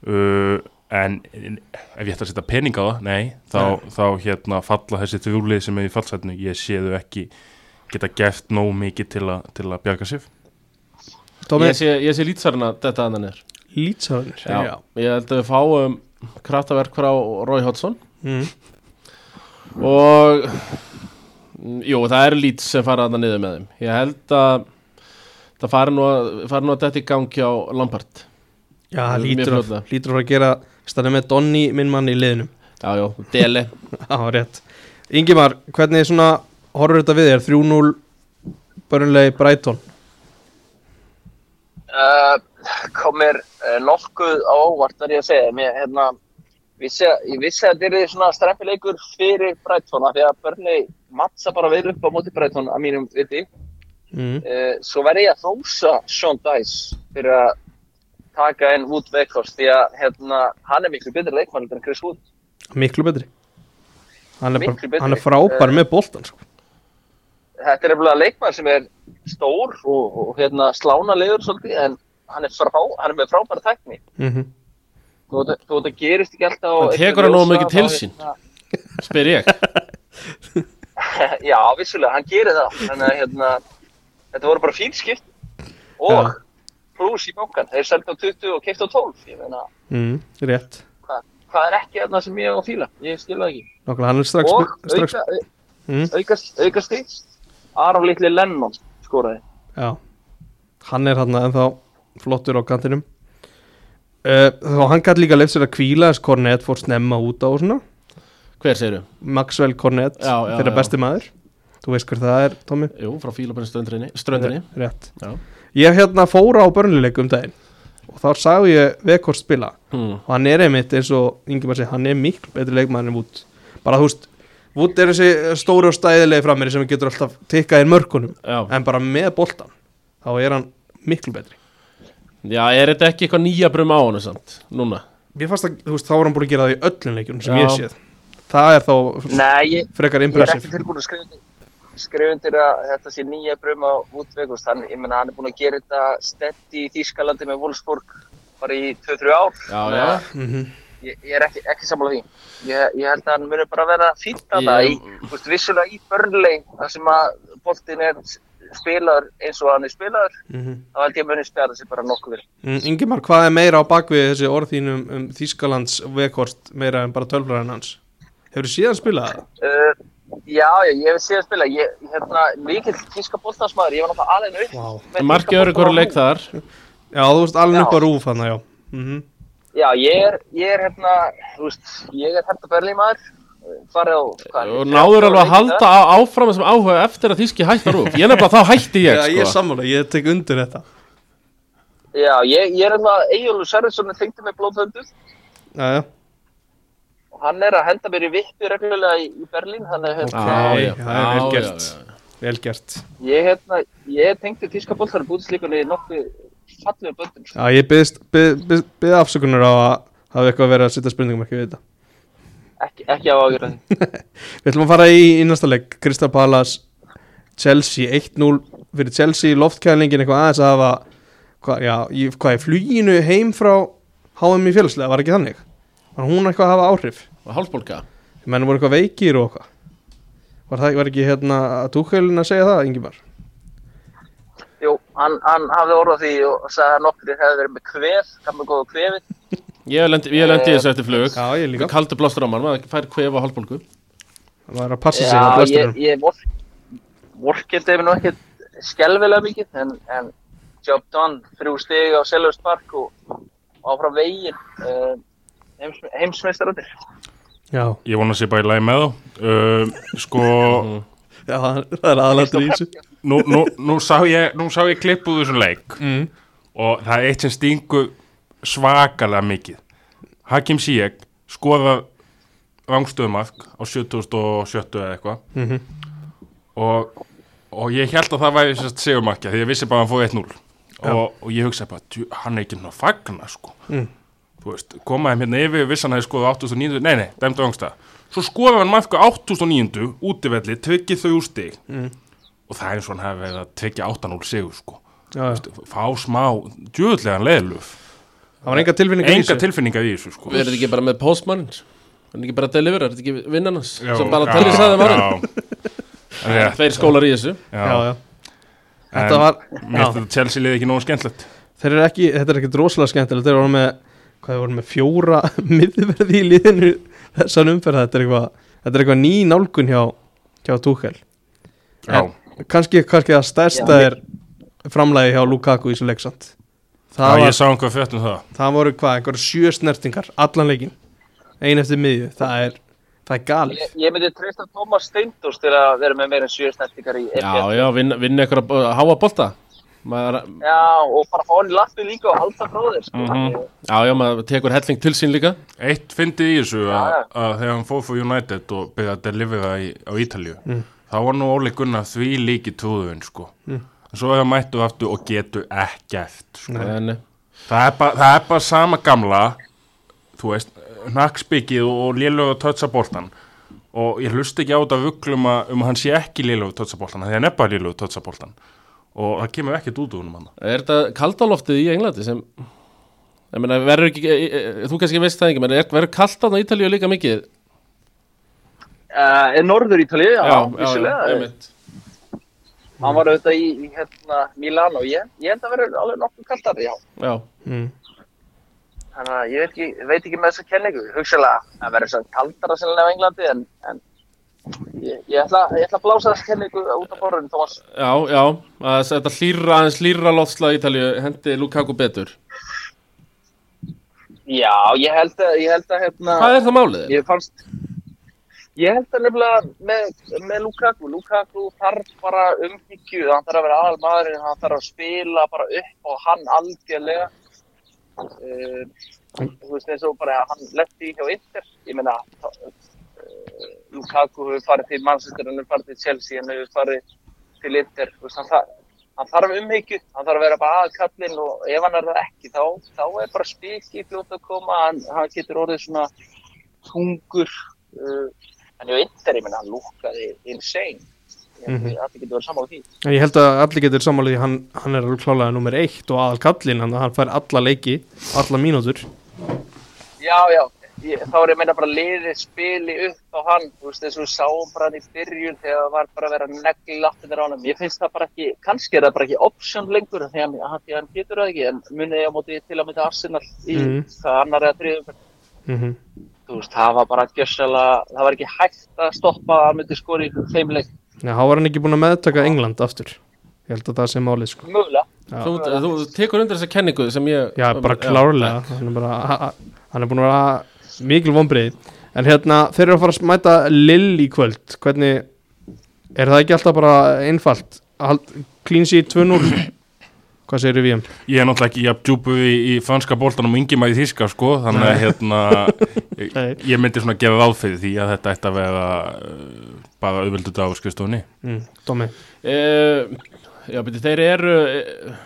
Uh, en ef ég ætti að setja pening á það, nei þá, þá hérna falla þessi þrjúlið sem er í fallsætinu, ég sé þau ekki geta gert nóg mikið til, a, til að bjarga sér. Tómi, ég sé, ég sé lýtsarna þetta annan er Lítsáðunir Já, ég held að við fáum kraftaverk frá Rói Hodgson. Mm. og jú, það er lít sem fara þarna niður með þeim. Ég held að það fari nú að, fari nú að þetta í gangi á Lampard. Já, Mjög lítur að, lítur að gera stannir með Donny, minn mann í liðinu. Já, já, Dele. [laughs] Já, rétt. Ingimar, hvernig svona horfur þetta við þér? 3-0 Börnlegi Brighton. Uh, komir uh, nokkuð á óvart, þar ég að segja. Mér, hérna, vissi, ég vissi að þetta er svona strempileikur fyrir Brighton af því að Burnley mattsa bara vel upp á móti Brighton að mínum viti. mm. Uh, svo verði ég að hrósa Sean Dice fyrir að taka inn Wood Weghorst því að hérna, hann er miklu betri leikmann en Chris Wood. Miklu betri Hann er, bara, hann er frábær Eh, með boltan sko. Þetta er nefnilega leikmann sem er stór og, og hérna, slána leiður svolítið en hann er, frá, hann er með frábæra tekni mm þú veit þú veit að gerist ekki alltaf einhverju tekur hann nógu mikið til sín. hérna- spyr ég. [laughs] Já, vissulega, hann gerir það. Þannig að hérna, þetta voru bara fín skipt og Já. pluss í bankan, þeir seldi á 20 og keift á 12 ég meina, mm, rétt. Hvað, hvað er ekki þarna sem ég á að fíla? Ég skil það ekki. Er strax, og strax auka, mm, auka, auka stig Aron Litli Lennon skoraði. Já, hann er hann ennþá flottur á kantinum uh, Þá hann gæti líka leif sér að kvíla þess Kornet fór snemma út á og svona Hver segirðu? Maxwell Kornet, Já, já, þeirra besti maður Þú veist hver það er, Tommy Jú, frá Fílabæn ströndinni, ströndinni. Rétt Já. Ég hérna fóra á börnuleik um daginn og þá sagði ég Vekort spila Hmm. og hann er einmitt eins og segi, hann er miklu betri leikmaður en Wood bara þú veist, Wood er þessi stóri og stæðilegi frammeiri sem getur alltaf tikkað inn mörkunum Já. en bara með boltan þá er hann miklu betri Já, er þetta ekki eitthvað nýja brum á hann samt, núna? Mér fannst að, þú veist, þá var hann búin að gera það í öllum leikjunum sem Já. ég séð Það er þá Nei, ég, frekar ég er impressiv ekki tilbúin að skrifa skrifa undir að þetta sé nýja brum á útvegust hann, ég menna hann er búin að gera þetta stett í Þýskalandi með Wolfsburg bara í 2-3 ár Já, já. að Mhm. ég, ég er ekki, ekki sammála því ég, ég held að hann muni bara vera fýtt að það í, þú veist, vissulega í börnleg þar sem að boltin er spilaður eins og hann er spilaður Mhm. þá held ég að muni spjara sig bara nokkuð vel Mm, Ingimar, hvað er meira á bakvið þessi orð þín um, um Þýskalands Vekort meira en bara tölfræðin hans? Hefur þið síðan spilað það? uh, Já, já, ég hef séð að spila ég, hérna, mikill tíska boltansmaður ég var náttúrulega alveg öru hverju boltann á leik þar. Já, þú veist alveg upp á rúf hann, já mm Já, ég er, ég er hérna, þú veist, ég er hérna berlímaður, farið á, hvað Og náður alveg að halda á, áfram þessum áhuga eftir að þíski hættar úr. Ég nefnilega þá hætti ég, Já, ég er sko. sammála, ég tek undir þetta Já, ég, ég er hérna, Egilur Sörðsson tengdi mig blóðhöndu Já, já, og hann er að henda mér í vippi reglulega í, í Berlín, þannig að hérna, Ok, Já, já, það er vel já, gert. já, já. vel gert ég hérna, ég tengdi tíska boltar bútislíkunni nokkuð fallegu böndum, sko. Já, ég byggðist byggð, byggð, byggð afsökunar á að hafa eitthvað verið að setja spurningum ekki við þetta ekki, ekki á ágjörði. [laughs] Við ætlum að fara í, leik Crystal Palace Chelsea 1-0 fyrir Chelsea loftkælingin eitthvað aðeins að hafa hvað, já, í, hvað er fluginu heim frá HM í félagslega, var ekki þannig? Var hún eitthvað að hafa áhrif? Og hálsbólka. Menn voru eitthvað veikir og eitthvað Var, það, var ekki hérna að túkjölin að segja það, Ingimar? Jú, hann, hann hafði orðað því og sagði að nokkur hefði verið með kvef, gammal góða kvefið. Ég lendi, ég lendi í þessu eftir flug. Já, ég líka Kaldur blástur á mann, maður fær kvef á hálsbólku. Það var að passa sig á Já, ég, vork, vorkildi ef nú ekkert skelvilega mikið, en, en job done, þrjú stig á Selhurst Park og áfram veginn, uh, heims, heimsmeistarandir. Já, Ég vona að sé bara í lagi með þá uh, Sko, [laughs] já það það er aðalatur í þessu nú, nú, nú, sá ég, nú sá ég klippuð þessum leik mm. og það er eitt sem stingu svakalega mikið. Hakim Ziyech skoða vangstöðumark á 7070 eða eitthvað. Mm og, og ég held að það væri segumarkja því ég vissi bara að hann fóði 1-0 og, og ég hugsaði bara, hann er ekki náttúrulega að fagna sko. Mm. veist, komaði hérna yfir vissan að þið skoða 8900, nei nei, dæmdu vangstað svo skoða hann marka 8900 útivelli, tryggið þau úr stig. Mm. og það er eins og hann hefði verið að tryggja 8-0 sigur sko. Þú veist, fá smá, djöðlegan leðluf Það var enga tilfinningar í enga þessu. tilfinninga í þessu sko. Við erum ekki bara með postmann. Við erum ekki bara að delivera, er þetta ekki? Já, Sem bara já, telli sagði um rétt, Tveir skólar í þessu. Já, já, Þetta var, mér já, finnst þetta Chelsea liði ekki nógu þeir ekki, þetta er ekki droslega skemmtilegt. Þeir voru með, hvað þeir voru með fjóra [laughs] miðverði í liðinu Þessan umferð, þetta er eitthvað Þetta er eitthvað ný nálgun hjá, hjá Tuchel. Já, Kanski, kannski að stærsta Já, er framlægi hjá Lukaku í svo leiksand já það, ég var, sá einhvað frétt um það það voru hvað, einhverja sjö snertingar Allan leikin, ein eftir miðju Það er, það er galið Ég, ég myndi treysta Thomas Steindors til að vera með meira en sjö snertingar í Já, FPL. já, vinna, vinna eitthvað að háa bolta. Maður, Já, og bara fá hann í lappi líka og halda frá þér, sko. Mhm. já, já, maður tekur helling til sín líka. Eitt fyndið í þessu Já, að, já. að þegar hann fór fyrir United og byrjaði að delivera í, á Ítalju Mm. þá var nú Óli Gunnar því líki trúðun sko. En svo hefur mættu aftur og getur ekkert sko. Það, er bara, það er bara sama gamla þú veist, nakkspikið og léluga tötsaboltan og ég hlust ekki á þetta vugglum að um hann sé ekki léluga tötsaboltan því hann er bara léluga tötsaboltan og það kemur ekkert út úr húnum hann Er þetta kaldaloftið í Englandi sem ég meina, verður ekki e, e, þú kannski veist það ekki, menn er- verður kaldan á Ítalíu líka mikið? Uh, er Norður Ítalið, já, já, vissulega. einmitt. Hann var auðvitað í, í hérna, Milano, ég, ég held að vera alveg nokkuð kaldar, já. já, mm. Þannig að ég veit ekki, veit ekki með þessa kenningu. Hugsalega að vera svo kaldara sennilega á Englandi, en, en ég, ég, ætla, ég ætla að blása þessa kenningu út af borðinu, Thomas. já, já að þetta hlýra, aðeins hlýra loftslag í Ítalíu hendi Lukaku betur Já, ég held að, ég held að, hérna... Hvað er það málið? Ég fannst Ég held að nefnilega með, með Lukaku. Lukaku þarf bara umhyggju. Hann þarf að vera aðal maðurinn hann þarf að spila bara upp og hann algjörlega. Uh, þú veist eins og bara hann letti hjá Inter. Ég meina uh, Lukaku hefur farið til Manchester hann hefur farið til Chelsea hann hefur farið til veist, hann, hann þarf umhyggju. Hann þarf að vera bara aðkallinn og ef hann er það ekki þá, þá er bara spiki fljótt að koma. Hann, hann getur orðið svona tungur uh, en ég veit þegar ég minna hann lúkaði insane. Held að allir getur verið sammála því. Ég held að allir getur sammálið hann, hann er klálega nummer eitt og aðal kallinn hann, hann fær alla leiki, alla mínútur. Já, já, ég, þá er ég meina bara liðið spili upp á hann þú veist þess að við sáum bara hann í byrjun þegar það var bara að vera negli lappinir á hann ég finnst það bara ekki, kannski er það bara ekki option lengur því að hann, því að hann getur það ekki en munið ég á móti til að mynda Arsenal í Mhm. hvað annar eða þriðum mm þú veist, það var bara gjössalega það var ekki hægt að stoppa að hann myndi skori í þeim leik, Já, þá var hann ekki búin að meðtaka England aftur. Ég held að það sé málið sko. Mögulega. Þú, þú tekur undir þessa kenningu sem ég Já, bara klárlega. Hann er, bara, ha- ha- hann er búin að vera mikil vonbreið En hérna, þeir eru að fara að smæta Lill í kvöld. Hvernig, er það ekki alltaf bara einfalt? Clean sheet 2-0 Hvað segir við um? Ég er náttúrulega ekki jafn djúpu í, í franska boltanum og yngi maður í þíska sko þannig að hérna [laughs] ég, ég myndi svona gefa ráð fyrir því að þetta ætti að vera uh, bara auðvöldu dag á skrifstofunni. Mm, Dómi Uh, já, beti, þeir eru eh,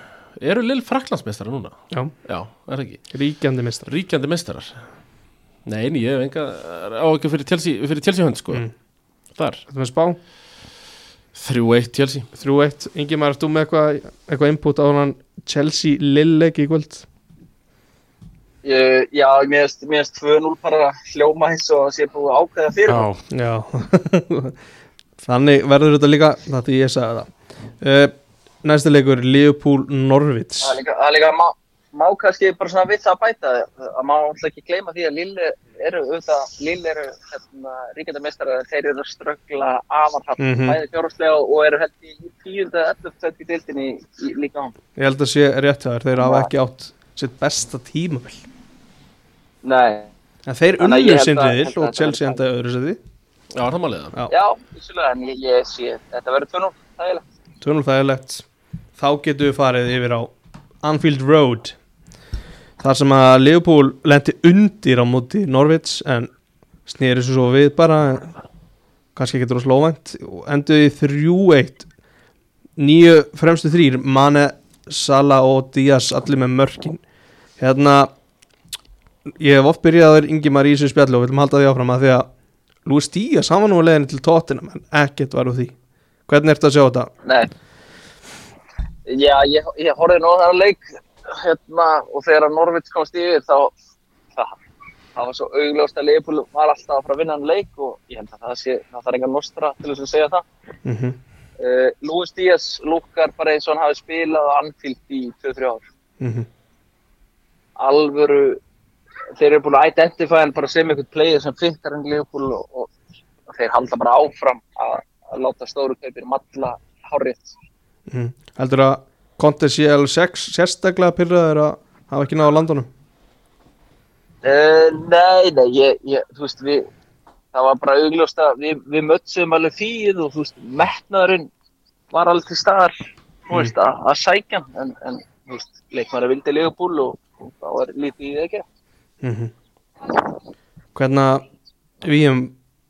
eru Lill Fraklandsmeistara núna? Já, já, er það ekki, ríkjandi mistar ríkjandi meistarar. Nei, en ég hef enga á ekki fyrir Chelsea, fyrir Chelsea hönd sko. Mm. þar, Þetta með spá 3-1 Chelsea. 3-1 Ingi maður, þú með eitthvað eitthva input á hann Chelsea Lill leik í kvöld? Ég, já, mér finnst 2-0 bara hljóma eins og sé búið ákveða fyrir Já, Já. [laughs] Þannig verður þetta líka Það því ég sagði það. Uh, Næsti leikur Liverpool Norvits Það er líka, líka má, má kannski bara svona við það að bæta að má alltaf ekki gleyma því að Lille eru auðvitað, Lille eru hérna, ríkjandi mestrar, þeir eru að ströggla afarhatt, mm Mhm. bæði fjárháslega og eru held í tíunda 11 tætt í deildinni í, í líka án. Ég held að sé rétt hjá þér Þeir hafa ekki átt sitt besta tímavel Nei, En þeir Þannig að ég unnu held sinn að- riðil held að og Chelsea endaði öðru seti já, er það málið það? Já, vissulega, en ég, ég sé, þetta verður 2-0, það er 2-0 þægilegt. Þá getum við farið yfir á Anfield Road Þar sem að Liverpool lendi undir á móti Norvits En snýri svo svo við bara kannski ekki dróðs lóvænt enduði 3-1 nýju fremstu þrýr Mane, Sala og Díaz allir með mörkin. Hérna ég hef oft byrjað að vera Ingi Marísu spjallu og viljum halda því áfram að því að Lúis Díaz, hann var nú að leiðinni til tóttina en ekkert var úr því. Hvernig ertu að sjá þetta? Nei. Já, ég, ég horfði nú á þennan leik hérna, og þegar Norvits komst yfir þá það, það var svo augljóst að Leopold var alltaf að fara að vinna hann leik og ég held að það sé, það þarf engan nostra til þess að segja það. Mm -hmm. Uh, Luis Díaz lukkar bara eins og hann hafi spilað á Anfield í 2-3 ár. Mm Alvöru, þeir eru búin að identify hann bara sem einhvern player sem fittar hann Leopold og, og, og þeir halda bara áfram að, að láta stóru kaupir matla hárið. Mm. heldur að Conte CL6 sérstaklega pyrraður að hafa ekki náða landunum Uh, nei, nei, ég, ég, þú veist, við, það var bara augljóst að við, við mötsum alveg fíð og þú veist, metnaðurinn var alveg til staðar, þú veist, að, að sækja en, en, þú veist, leikmæri vildi legubúl og, og þá er lítið í það ekki. mm -hmm. hvernig við um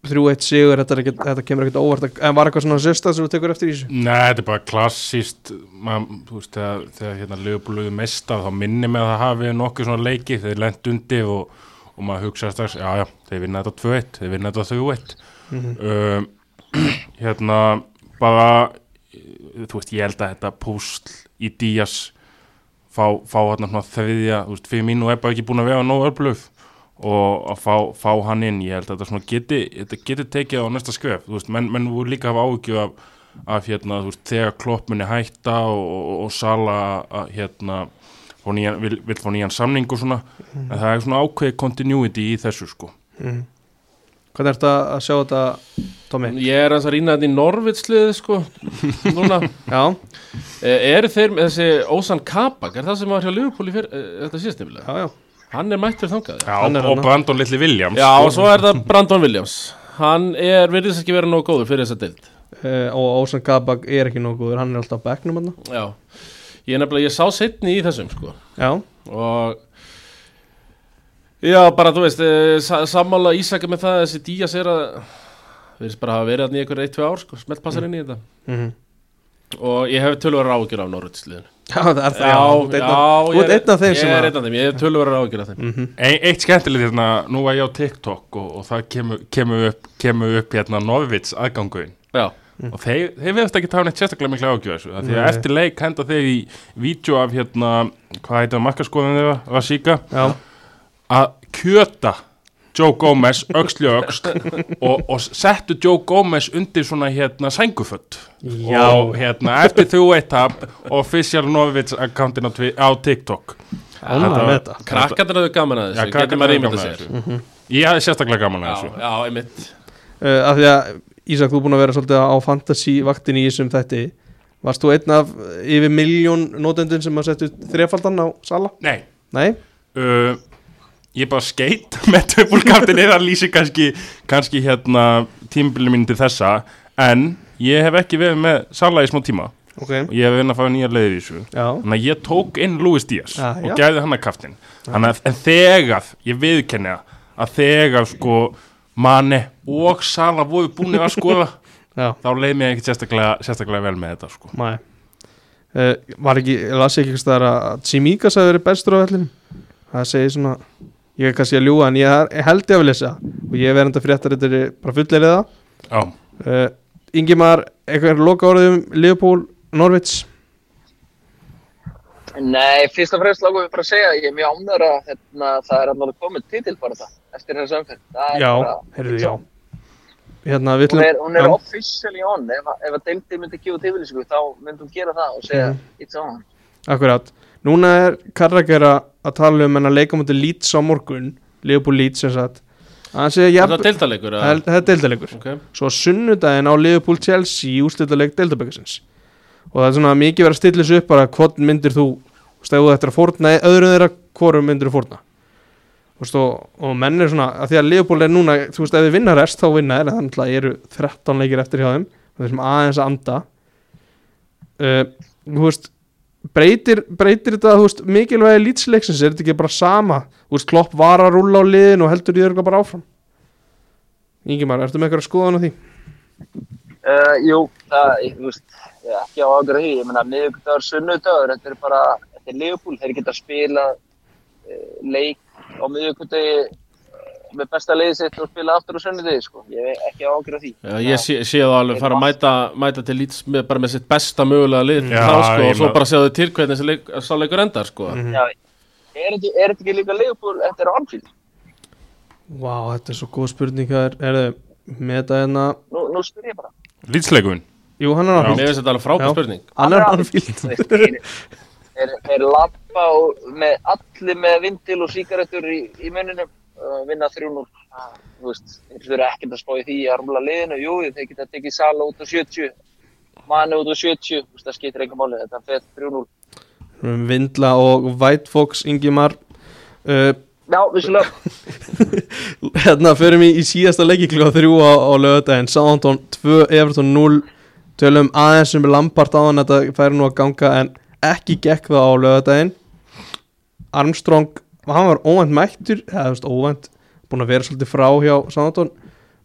3-1 sigur þetta, ekkert- þetta kemur ekkert óvart en var eitthvað svona sérstað sem þú tekur eftir í þessu? Nei, þetta er bara klassíst þú veist, þegar, þegar hérna lögubúluðu mestar, þá minni með að það hafi nokkuð svona leiki, þeir lent undir og, og maður hugsa strax, já, já, þeir vinna þetta 2-1, þeir vinna þetta 3-1 Mhm. um, [clears throat] hérna bara þú veist, ég held að þetta púsl í Díaz fá, fá hann svona þriðja, þú veist, fyrir mín og er bara ekki búin að vega nóg öflöf og að fá, fá hann inn, ég held að þetta geti, þetta geti tekið á næsta skref, þú veist, menn, menn voru líka að hafa áhugju af, af hérna, veist, þegar kloppmunni hætta og, og, og Sala að, hérna, nýjan, vil, vil fá nýjan samning og svona, en það er svona ákveði continuity í þessu, sko. mm. Hvernig ertu að sjá þetta, Tommy? Ég er að rýna þetta í Norvitslið sko, núna [laughs] Já, Eh, Eru þeir með þessi Ósan Kabak, er það sem var hjá Liverpool í fyrr, eh, þetta síðastimlega? já, já Hann er mættur þangað. Já, Hann er og þarna. Brandon Little Williams. Já, og svo er það Brandon Williams. Hann er, virðist ekki vera nógu góður fyrir þessa deild. Uh, Og Ósan Kabak er ekki nógu góður, hann er alltaf á bekknum hann Já, ég nefnilega, ég sá setni í þessum sko. Já, og já, bara þú veist eh, sa sammála Ísaka með það þessi Díaz er að virðist bara hafa verið hann í einhver 1-2 ár sko, smelt passar inn í þetta. Mm og ég hef tölvara ágjur af Norvitsliðinu já það er það Já, já, Þú ert einn af þeim ég sem er að einn af þeim, ég hef tölvara ágjur af þeim. Mhm. Ein, eitt skemmtilegt hérna, nú var ég á TikTok og, og það kemur, kemur upp, kemur upp hérna Norvits aðganguinn Já, og þeir, þeir veðast ekki tafa neitt sérstaklega þessu, af því að Nei. eftir leik henda þeir í vídeo af hérna, hvað heitir það markaskoðan þeirra, Rasíka Já, að kjöta Joe Gomez öxli á öxl og, og settu Joe Gomez undir svona hérna sænguföld Já. og hérna eftir þú eitt tap official Norvits accountin á, TikTok krakkarnir hefur gaman að þessu, getur maður gaman að sér þessu. ég hafði sérstaklega gaman að þessu já, einmitt uh, Af því að Ísak, þú er búin að vera svolítið á fantasy vaktin í þessum þætti Varst þú einn af yfir miljón nótendin sem að setja þrefaldan á sala? nei Nei? uh, ég bara skeit [laughs] með töfbúlkaftin eða lýsi kannski, kannski hérna tímabilið mín til þessa en ég hef ekki verið með Sala í smá tíma. Ok. Og ég hef verið að fá nýja leiðir í þessu. Þannig að ég tók inn Luis Díaz Ah, og gæði hann að kaftin þannig að en þegar, ég viðkenni að þegar sko Mane og Sala voru búin að skoða [laughs] þá leið mér ekkert sérstaklega, sérstaklega vel með þetta sko. Mæ uh, Var ekki, las ekki staðar að Tsimikas hefði verið bestur á vellinum? Það segir svona Ég er kannski að ljúga en ég, er- held ég að við lesa. Og ég er verið að fréttar þetta bara Já, uh, Ingimar, eitthvað loka orðum Leopold, Norvits Nei, fyrst og fremst lágum við bara að segja að ég er mjög ánður að hérna, það er alveg komið titil bara það eftir. Það er Já, heyrðu, já. Hérna, við Hún er, hún er officially on, ef, að- ef að deildið myndi gefa tilvísingu þá myndi hún gera það og segja Mhm. it's on. Akkurat, núna er Karrakar að að tala um en að leika mútið Leeds á morgun Leopold Leeds sem sagt. Það jafn, er deildalegur það er- það er deildalegur okay. svo sunnudaginn á Leopold Chelsea í úrslitaleg deildabækasins og það er svona mikið verið að stilla þessu upp bara hvort myndir þú stegu þetta að fórna öðru þeirra hvorum myndir þú fórna? Þú veist, og, menn er svona að því að Leopold er núna þú veist ef þið vinna rest þá vinna er þannig að eru 13 leikir eftir hjá þeim og þessum aðeins að anda. Uh, þú veist breytir, breytir þetta þú veist, mikilvægi lýtsleiksins er þetta ekki bara sama? Þú veist, klopp var að rúlla á liðin og heldur því örgulega bara áfram? Ingimar, ertu með eitthvað að skoða á því? Uh, jú, það, ég, þú veist, ekki á ágjörðu því, ég meina miðvíkudagur, sunnudagur, þetta er bara, þetta er Leopold, þeir geta spila uh, leik á miðvíkudagi með besta leiði sitt og spila aftur á sunnudagi, sko, ég hef ekki á ágjörðu því. Já, ég sé, sé það alveg fara að mæta, mæta til lít með, bara með sitt besta mögulega lið Já, þá, sko, ég og svo bara sjá þau til hvernig þessi leik, sá leikur endar sko. Mhm. Já, er þetta er þetta ekki líka þetta er Anfield, Vá, þetta er svo góð spurning er, er þau með þetta hérna. Nú, nú spyr ég bara. lýtsleikurinn Jú, hann er Mér anfíld finnst þetta alveg frábæð Já. spurning. Hann er er veist, þeir, lappa með allir með vindil og síkaretur í, í muninum uh, vinna 3-0 Ah, þú veist, þeir þurfa ekkert að spá í því að rúla liðinu, jú, þeir geta tekið Sala út á 70 Manu út á 70, þú veist, það skiptir enga máli. Þetta fer 3-0 Vindla og White Fox Ingimar. Uh, Já, vissulega, [laughs] Hérna förum við í síðasta leiki klukka þrjú á, á lögadaginn Southampton 2, Everton 0 Tölum aðeins um Lampart á hann Þetta færi nú að ganga en ekki gekk það á lögadaginn Armstrong, hann var óvænt mættur eða þú veist óvænt búin að vera svolítið frá hjá Southampton.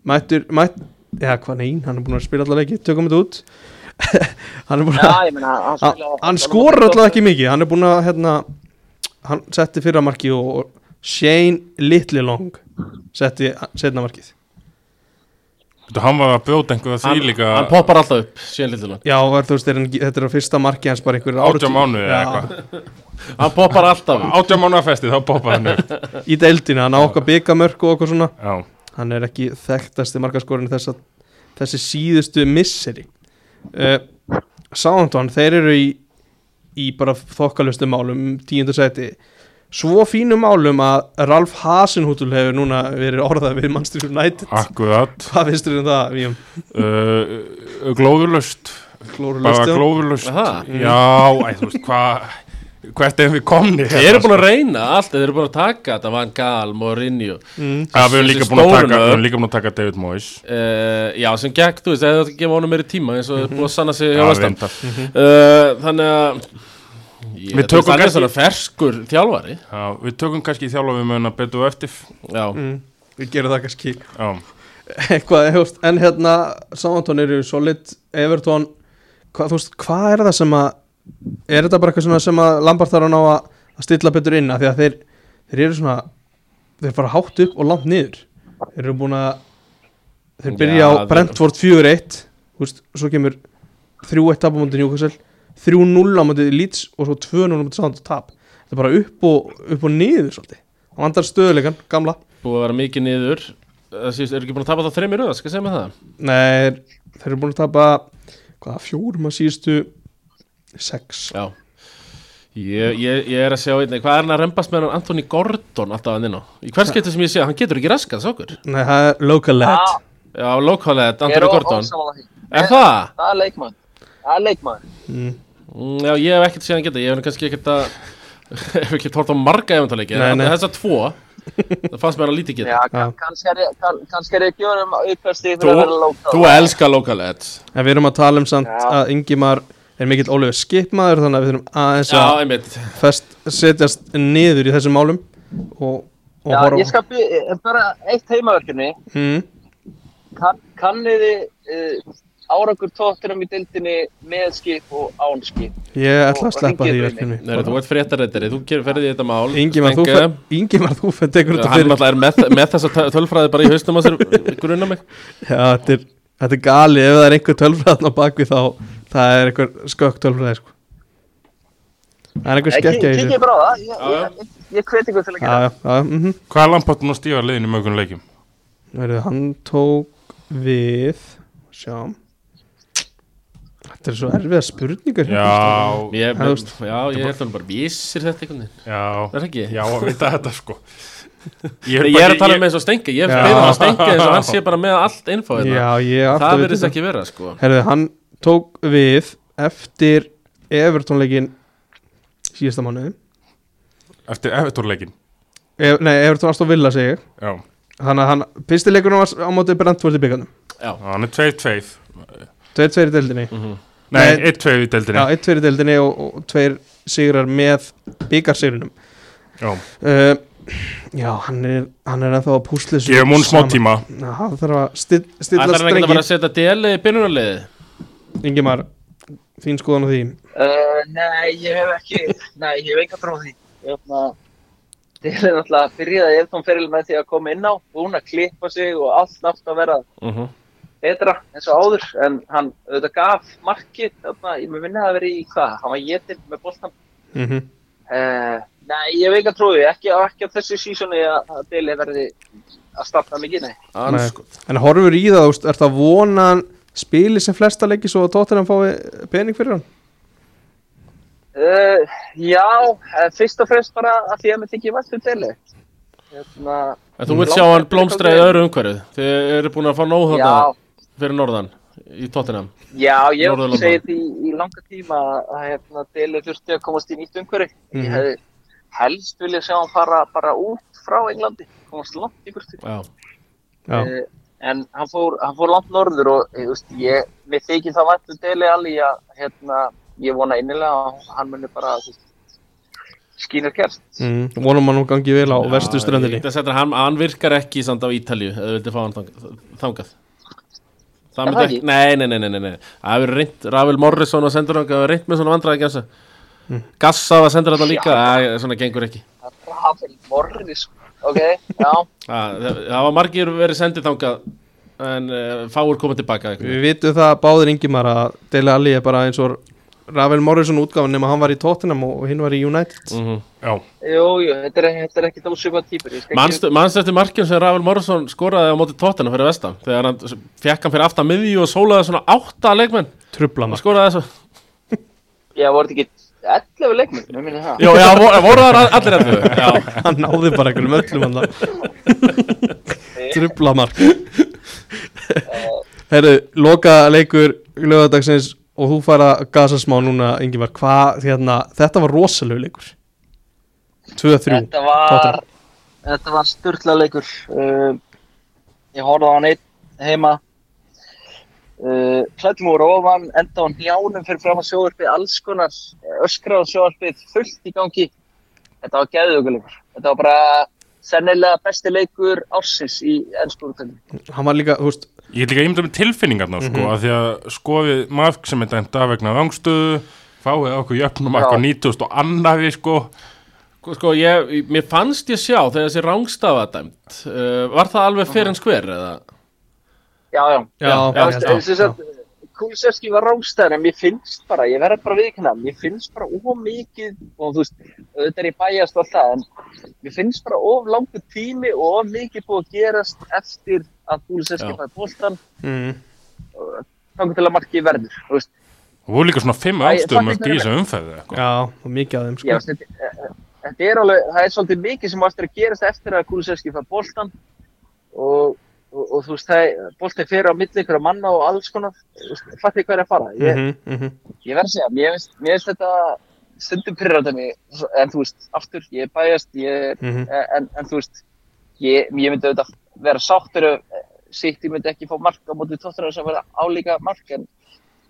Mættur, mætt, eða hvað neyn hann er búin að spila allar leiki, tökum þetta út. [laughs] Hann er búin að meina hann, hann, skorur alltaf ekki mikið. Hann er búin að hérna, hann setti fyrra markið og Shane Littlelong setti setna markið. Þú, hann var að bjóta einhverja því líka hann poppar alltaf upp síðan litilega Já, þú veist, er, þetta er á fyrsta marki hans bara einhver átjá mánuði eða eitthvað [laughs] hann poppar alltaf. Átjá mánuða festi, þá poppaði hann upp. Í deildina, hann á okkar byggamörk og okkur svona. Já, Hann er ekki þekktasti markaskorin þess að þessi síðustu misseri. Uh, Southampton, þeir eru í í bara þokkalustu málum tíundu seti svo fínum málum að Ralf Hasenhutul hefur núna verið orðað við Manchester United. Akkurat. Hvað finnst þér um það, Víum? uh, Glóðurlust Bara Glórulust, já. glóðurlust. Já, æ, þú veist, hvað Hvert er við komni þeir eru búin að reyna allt þeir eru búin að taka þetta Van Gaal, Mourinho. Mm. Já, við erum líka þessi búin að taka búin að taka David Moyes. Uh, já sem gegn, þú veist, eða þetta gefa honum meiri tíma eins og búið að sanna sig hjá Já, Vestam reyndar. uh, þannig að ég, Við tökum það er kannski- svona ferskur þjálfari. Já, við tökum kannski þjálfa við möguna betur og eftir. Já, Mm. Við gerum það kannski. Já, eitthvað, en hérna Southampton eru solid, Everton hvað, þú veist, hvað er það sem að er þetta bara eitthvað sem að Lampard þarf að ná að, að stilla betur inn af því að þeir, þeir eru svona þeir fara hátt upp og langt niður. Þeir eru búin að þeir byrja Já, á Brentford 4-1 þú veist, svo kemur 3-1 tap á mútið Newcastle 3-0 á mútið Leeds og svo 2-0 á mútið Southampton tap. Þetta er bara upp og, upp og niður svolítið. Og vandar stöðuleikan, gamla. Búið að vera mikið niður. Það síðust, eru ekki búin að tapa það þreymir röða, skal ég segja með það? Nei, þeir eru búin að tapa hvaða fjórum að síðustu sex. Já. Ég, ég, ég er að sjá einnig, hvað er hann að rembast með hann? Anthony Gordon alltaf hann inn á? Í hvers getur sem ég sé, hann getur ekki raskað sákur? Nei, það er local led Já, er Anthony ó- Gordon. er það? Það er leikmann Það er leikmann mm. Mm, já, ég hef ekkert séð hann geta, ég hef nú kannski ekkert að [laughs] hef ekki tórt á marga eventuleiki, Nei, en nei. þess að tvo það fannst mér að lítið geta. Já, kann- kannski er ég- kann- er ég um uppkasti Þú, fyrir að vera lóta þú elskar lokalet En við erum að tala um samt að Ingimar er mikill Oliver skipmaður þannig að við þurfum aðeins Já, að fest, setjast niður í þessum málum og, og Já, horfa ég skal by- bara eitt heimaverkefni. Mm. kann, Kanniði uh, árangur tóttunum í dildinni með skip og án skip? Ég ætla að sleppa því verkefni þú ert fréttareitari, þú ferði í þetta mál Ingimar, þú, Stenke. fer- Ingimar, þú fyrir tekur þetta Hann fyrir náttúrulega er með, með þessa tö- tölfræði bara í haustum á sér grunna mig. [laughs] Já, þetta er, þetta er gali ef það er einhver tölfræðan á bakvið þá það er einhver skökk tölfræði sko. Það er einhver skekkja í þessu. bara á það, ég, ég, ég, ég hveti ykkur til að gera já, já, mhm. Hvað er Lampard nú að stífa liðin í mögum leikjum? Verið, hann tók við Sjá Þetta er svo erfiða spurningar. Já, ég, veist. Já, ég held að bara vísir þetta einhvern veginn. Já, Er ekki? já, að vita þetta sko. Ég er að tala um eins og Stenke, ég Já. spyrir hann að Stenke eins og hann [laughs] sé bara með allt info Já, hérna ég Það verðist ekki vera, sko. Herðu, hann tók við eftir Evertónleikin síðasta mánuði. Eftir Evertór-leikin e Nei, Evertón segi ég. Já, Þannig að hann, fyrsti leikurinn var á móti Brentford í byggandum Já, hann er 2-2 Tveir, tveir í deildinni. Mhm. Nei, Nei. 1-2 í Já, deildinni eitt tveir í deildinni og, og tveir sigrar með byggarsigrinum Já, uh, Já, hann er, hann er ennþá að púsla þessu gefum hún smá tíma. Já, hann þarf að sti- Það stilla er ekki að strengi. að setja DL í byrjunarliði Ingimar, þín skoðan á því Uh, nei, ég hef ekki, nei, ég hef enga trú á því. Hérna, Til er náttúrulega byrjaði Efton Feril með því að koma inn á, búin að klippa sig og allt nátt að vera Mhm. betra eins og áður, en hann auðvitað gaf markið, þarna, ég með minna að vera í hvað, hann var getinn með boltan. mm -hmm. Uh, nei, ég hef enga trú á því, ekki, ekki á þessu sísoni að, að Deli verði að starta mikið, nei. Ansko En horfur í það, þú veist, er það vonan spili sem flesta leiki svo að Tottenham fái pening fyrir hann? Uh, já, uh, fyrst og fremst bara að því að mér þykir vært fyrir Deli. Hérna, En þú vilt sjá hann blómstra í öðru umhverju Þið eru búin að fá nóg já, þarna fyrir norðan í Tottenham Já, ég Norðurlanda. segi því í langa tíma að hérna, Dele þurfti að komast í nýtt umhverfi. Mhm. Ég hefði helst vilja sjá hann fara bara út frá Englandi, komast langt í burtu. Já, Já, Uh, en hann fór, hann fór langt norður og ég, veist, ég, mér þykir það vænt um Dele alveg að hérna, ég vona innilega að hann muni bara skína kerst. mm, vonum hann nú gangi vel á Já, vestu ströndinni það hann, hann virkar ekki samt á Ítalju eða vildi fá hann þang- þangað. Það myndi það ekki, nei, nei, nei, nei, nei, Það hefur reynt, Ravel Morrison að sendur hann Það hefur reynt með svona vandræði gassa Mm. Gassa að sendur hann líka, Æ, svona gengur ekki. Rafael Morris, ok, já. [laughs] Það, það var margir verið sendið þangað en uh, fáir koma tilbaka einhvern Við vitum það báðir Ingimar að Dele Alli er bara eins og Ravel Morrison útgáfan nema hann var í Tottenham og hinn var í United. Veginn. Já, Jú, jú, þetta er, þetta er ekki dósuma típur ég skal ekki- Manstu, manstu eftir markjum sem Ravel Morrison skoraði á móti tóttina fyrir vestam þegar hann fekk hann fyrir aftan miðju og sólaði svona átta leikmenn. Trubla og maður skoraði þessu Já, voru þetta ekki 11 leikmenn, mér minni það. Jó, já, voru, voru það allir eftir Já, [laughs] Hann náði bara einhverjum öllum hann Trubla mark Herru, loka leikur lögadagsins og þú fara gasa smá núna Ingimar, hvað, hérna, þetta var rosalegu leikur. 2-3 Þetta var, var styrla leikur uh, Ég horfði á hann einn heima uh, Klættum úr ofan, enda á njánum fyrir fram að sjóðarpið alls konar öskra á sjóðarpið fullt í gangi. Þetta var geðuguleikur Þetta var bara sennilega besti leikur ársins í ennskúrutöndum Hann var líka, þú veist, ég er líka ímyndað með tilfinningarna sko, Mhm. að því að skoðið mark sem er dæmt af vegna rangstöðu fáið okkur jöfnum okkur 90 og annaði sko. Sko, sko ég, mér fannst ég sjá þegar þessi rángstafa dæmt uh, Var það alveg fyrir en skver eða? Já, já, já, Já, já, já, já, Þess að Kulisevski var rángstæðan en mér finnst bara, ég verði bara viðkynna mér finnst bara of mikið og þú veist, auðvitað er ég bæjast og allt það en mér finnst bara of langur tími og of mikið búið að gerast eftir að Kulisevski fæði bóltan mm, þannig til að markið verður þú veist, og voru líka svona fimm Æ, ástöðum það að gísa eitthvað. já, og mikið af þeim ég sko. þetta, eh, þetta er alveg það er svolítið mikið sem á eftir að gerast eftir að Kulisevski fæði bóltan og, og, og þú veist, það bóltið fyrir á milli ykkur manna og alls konar. Veist, fattið hvað er að fara? Ég, mm -hmm, Ég verð að segja, mér finnst, mér finnst þetta stundum pyrrandi mig, en þú veist, aftur, ég er bæjast, ég, Mhm. en, en þú veist, ég, ég myndi auðvitað vera sáttur ef sitt ég myndi ekki fá mark á móti tóttunar sem verða álíka mark, en,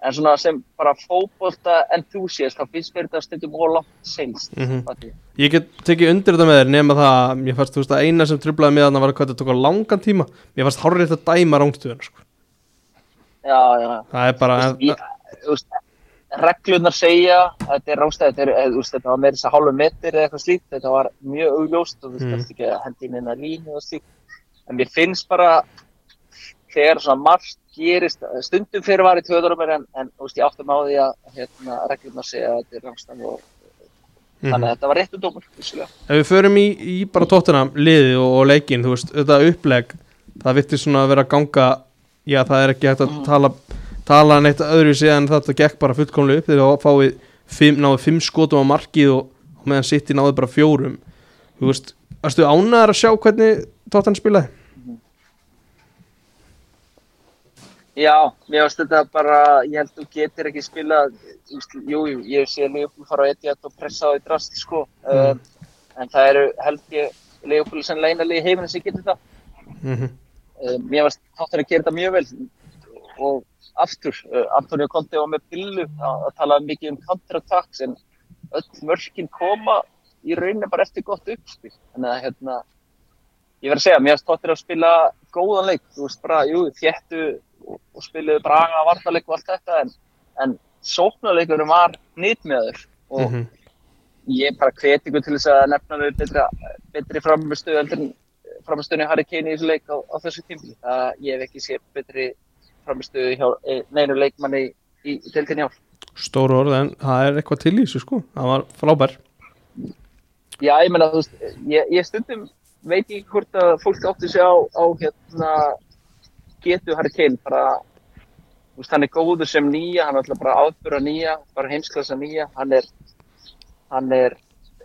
en svona sem bara fótbolta enthusiast, þá finnst mér þetta stundum og langt senst, Mhm. fattu. Ég get tekið undir þetta með þér nema það að mér fannst, þú veist, að eina sem trublaði með þarna var hvað þetta tók á langan tíma mér fannst hárrið þetta dæma rángstöðuna sko. Já, já, það er bara, reglunar segja þetta er rángstæð, þetta, er, eða, þú veist, þetta var með þess að hálfu metri eða eitthvað slíkt, þetta var mjög augljóst og þú veist, Mm. mm. ekki að hendi inn að línu og slíkt, en mér finnst bara þegar svona margt gerist, stundum fyrir var í tvöðurum en, en veist, ég áttum á því að hérna, reglunar segja að þetta er rángstæð og Mhm. þannig að þetta var réttu dómur, vissulega. ef við förum í, í bara tóttina liðið og, og leikin, þú veist, þetta uppleg það virti svona að vera að ganga já, það er ekki hægt að tala tala neitt öðru síðan þetta gekk bara fullkomlega upp þegar það fáið fimm, náðu fimm skotum á markið og, og meðan City náðu bara fjórum þú veist, varstu ánæðar að sjá hvernig tóttan spilaði? Já, mér finnst þetta bara, ég held þú getur ekki veist, jú, jú, ég sé Leopold fara á Etihad og pressa á því drast, sko, um, en það eru, held ég, Leopold sem leinalegi heiminn sem getur það. Mm -hmm. Um, mér finnst þáttur að gera þetta mjög vel og aftur, uh, Antonio Conte var með pillu að, að tala mikið um counterattacks en öll mörkin koma í rauninni bara eftir gott uppspil. Þannig að, hérna, ég verð að segja, mér finnst þáttur að spila góðan leik, þú veist, bara, jú, þéttu og, spiluðu braga, varnarleik og allt þetta, en, en sóknarleikurinn var nýtmiður og Mhm. ég bara hveti ykkur til þess að nefna við betri, betri framistöðu heldur en framistöðunni Harry Kane í þessu leik á, á þessu tímli. Það ég hef ekki séð betri framistöðu hjá eh, neinu leikmanni í, í deildinni ár. stóru orð en það er eitthvað til í þessu sko það var frábær Já, ég meina, þú veist, ég, ég stundum veit ekki hvort að fólk átti sig á, á hérna, getu Harry Kane, bara, veist, hann er góður sem nýja, hann er alltaf bara áðbura nýja, bara heimsklassa nýja, hann er, hann er,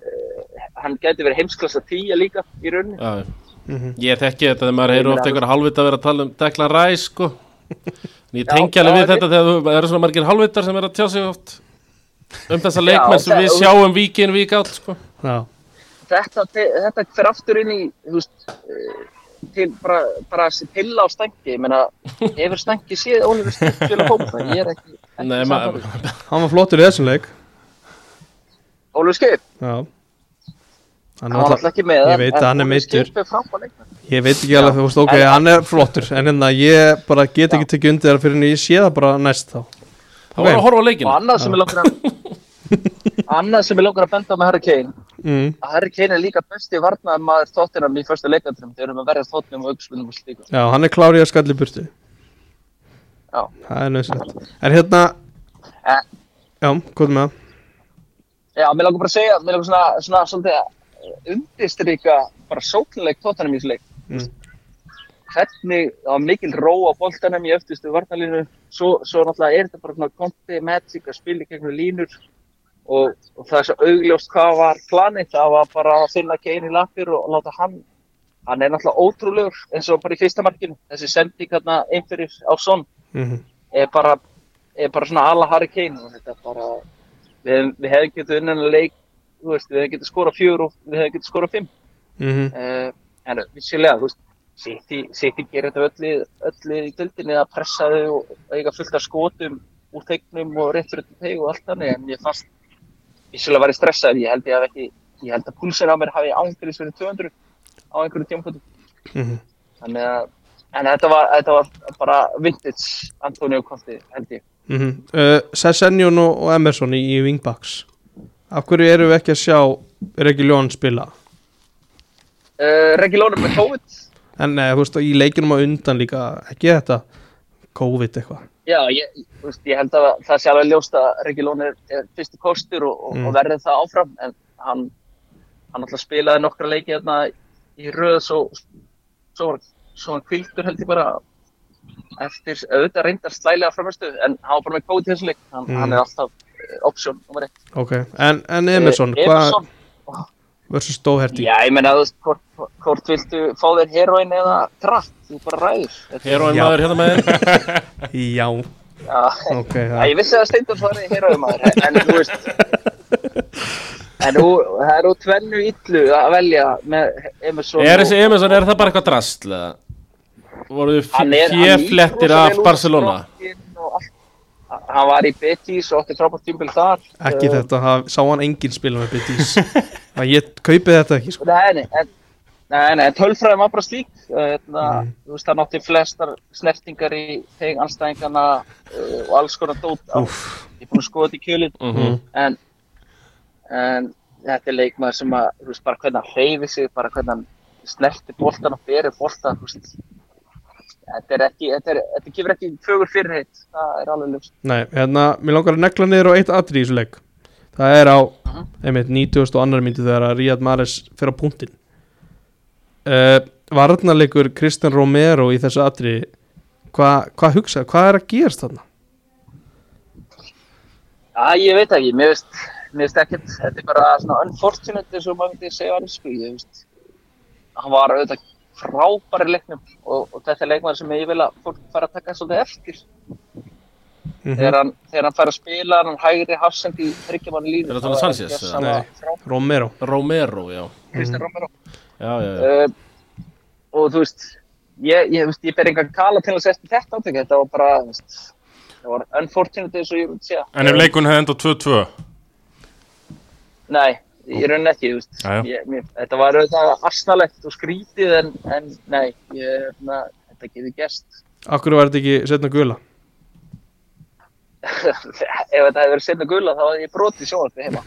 uh, hann gæti verið heimsklassa tíja líka í rauninni. Já, mm -hmm. ég þekki þetta þegar maður heyrir Ég oft einhver halvvita að vera að tala um Declan Rice sko En ég tengi alveg við þetta þegar það eru svona margir halvvitar sem er að tjá sig oft um þessa leikmenn sem við sjáum vík inn vík átt sko já, þetta, þetta fer aftur inn í þú veist, eh, til bara, bara þessi pilla á stænki ég meina, [laughs] hefur stænki séð Ólífur Stænki spila fókbalta, ég er ekki, ekki Nei, ma- samfærður. hann var flottur í þessum leik. Ólífur Skip, já. Hann hann var alltaf ekki með ég veit að hann er leikmann. Ég veit ekki alveg, þú veist, ok, En- hann er flottur En hérna, ég bara get ekki tekið undir það Fyrir en ég sé það bara næst þá. Það var að horfa á leikinu og annað sem er langt að [laughs] annað sem ég langar að benda á með Harry Kane mm. að Harry Kane er líka besti varnar maður þóttinam í fyrsta leikandrum þegar við að verja þóttinum og augspilnum og slíku Já, hann er klár í að skalli burtu Já. Það er nöðsynlegt En hérna Eh. Já, hvað með það? Já, mér langar bara að segja, mér langar svona, svona svolítið að undirstryka bara sóknuleik tóttanum í þessu leik. Mm. Hvernig, það var mikil ró á boltanum í öftustu varnalínu, svo, svo náttúrulega er þetta bara svona konti, magic að spila gegnum línur og, og það er svo augljóst hvað var planið, það var bara að finna Kane í lappir og, láta hann, hann er náttúrulega ótrúlegur eins og bara í fyrsta markinu, þessi sending hérna einfyrir á son Mm er bara, er bara svona alla Harry Kane og þetta er bara við, við hefum getið unnan að leik veist, við hefum getið skorað fjögur og við hefum getið skorað fimm. -hmm. uh, en vissilega, þú veist City gerir þetta öllu, öllu í dildinni að pressa þau og eiga fullt af skotum úr tegnum og rétt fyrir þetta teg og allt þannig en ég fannst vissilega var ég stressaður, ég held ég hef ekki ég held að púlsinn á mér hafi ángriðis verið 200 á einhverju tímpötu Mm þannig að en þetta var, þetta var bara vintage Antonio Conte held ég. Mm -hmm. uh, Sessenjón og, Emerson í, í Wingbacks. Af hverju eru við ekki að sjá Regi Ljón spila? Uh, Regi Lónum með COVID. En nei, þú veist, í leikinum á undan líka ekki þetta COVID eitthvað? Já, ég, veist, ég held að það sé alveg ljóst að Regi Lón er, er fyrsti kostur og, og, Mm. og verði það áfram en hann, hann alltaf spilaði nokkra leiki hérna í röð svo, svo, svo hann kvildur held ég bara eftir auðvitað reyndar slælega framastu en hann var bara með COVID í þessu leik. Hann, Mm. hann er alltaf uh, option nummer eitt. Ok, en, en Emerson, Eh, hvað Emerson, versus Stóherti? Já, ég menna, þú veist, hvort, hvort viltu fá þér heroin eða kratt, þú bara ræður. Er- Heroin maður hérna með þér. [laughs] Já, Já, ok Já, það, ég vissi að Steindor svarði hér maður, en þú veist en nú, það er úr tvennu illu að velja með Emerson Er þessi Emerson, er það bara eitthvað drast? eða? Voru lítur fjeflettir af Barcelona? strokkinn og allt. Hann var í Betis og átti frábært tímbil þar Ekki Eh, þetta, það, sá hann enginn spila með Betis [laughs] Ég kaupi þetta ekki sko. Nei, nei, en, nei, nei, tölfræðin var bara slík uh, na, Mm. þú veist, hann átti flestar snertingar í teg anstæðingana uh, og alls konar dót Úff. ég er búin að skoða þetta í kjölinn Mhm. en, en þetta er leikmaður sem að, þú veist, bara hvernig hann hreyfi sig, bara hvernig hann snerti boltan og beri boltan, þú veist, þetta er ekki, þetta, er, þetta gefur ekki fögur fyrirheit, það er alveg ljós. Nei, hérna, mér langar að negla niður á eitt atri í þessu leik Það er á, Mhm. einmitt, 90 og annar myndi þegar að Riyad Mahrez fer á punktinn uh, Varnarleikur Kristjan Romero í þessu atri Hvað hva hugsa, hvað er að gerast þarna? Já, ég veit ekki, mér veist, mér veist ekkert, þetta er bara svona unfortunate eins og maður myndi segja hann, sko, ég veist, hann var auðvitað frábæri leiknum og, og þetta er leikmaður sem ég vil að fólk fara að taka svolítið eftir Mm þegar hann, þegar hann fær að spila hann hægri hafsend í þryggjamanni línu. Er. Romero Romero, já Kristján Romero. Já, já, já uh, og þú veist ég, ég, veist, ég ber engan kala til að setja þetta átöku, þetta var bara veist, það var unfortunate eins og ég vil segja. En ef leikun hefði enda 2-2 nei, ég raun ekki ég, þetta var auðvitað asnalegt og skrítið en, en nei, ég, na, þetta getur gerst. Akkur var þetta ekki setna gula ef þetta hefði verið setna gula þá hefði ég brotið sjónvarpi heima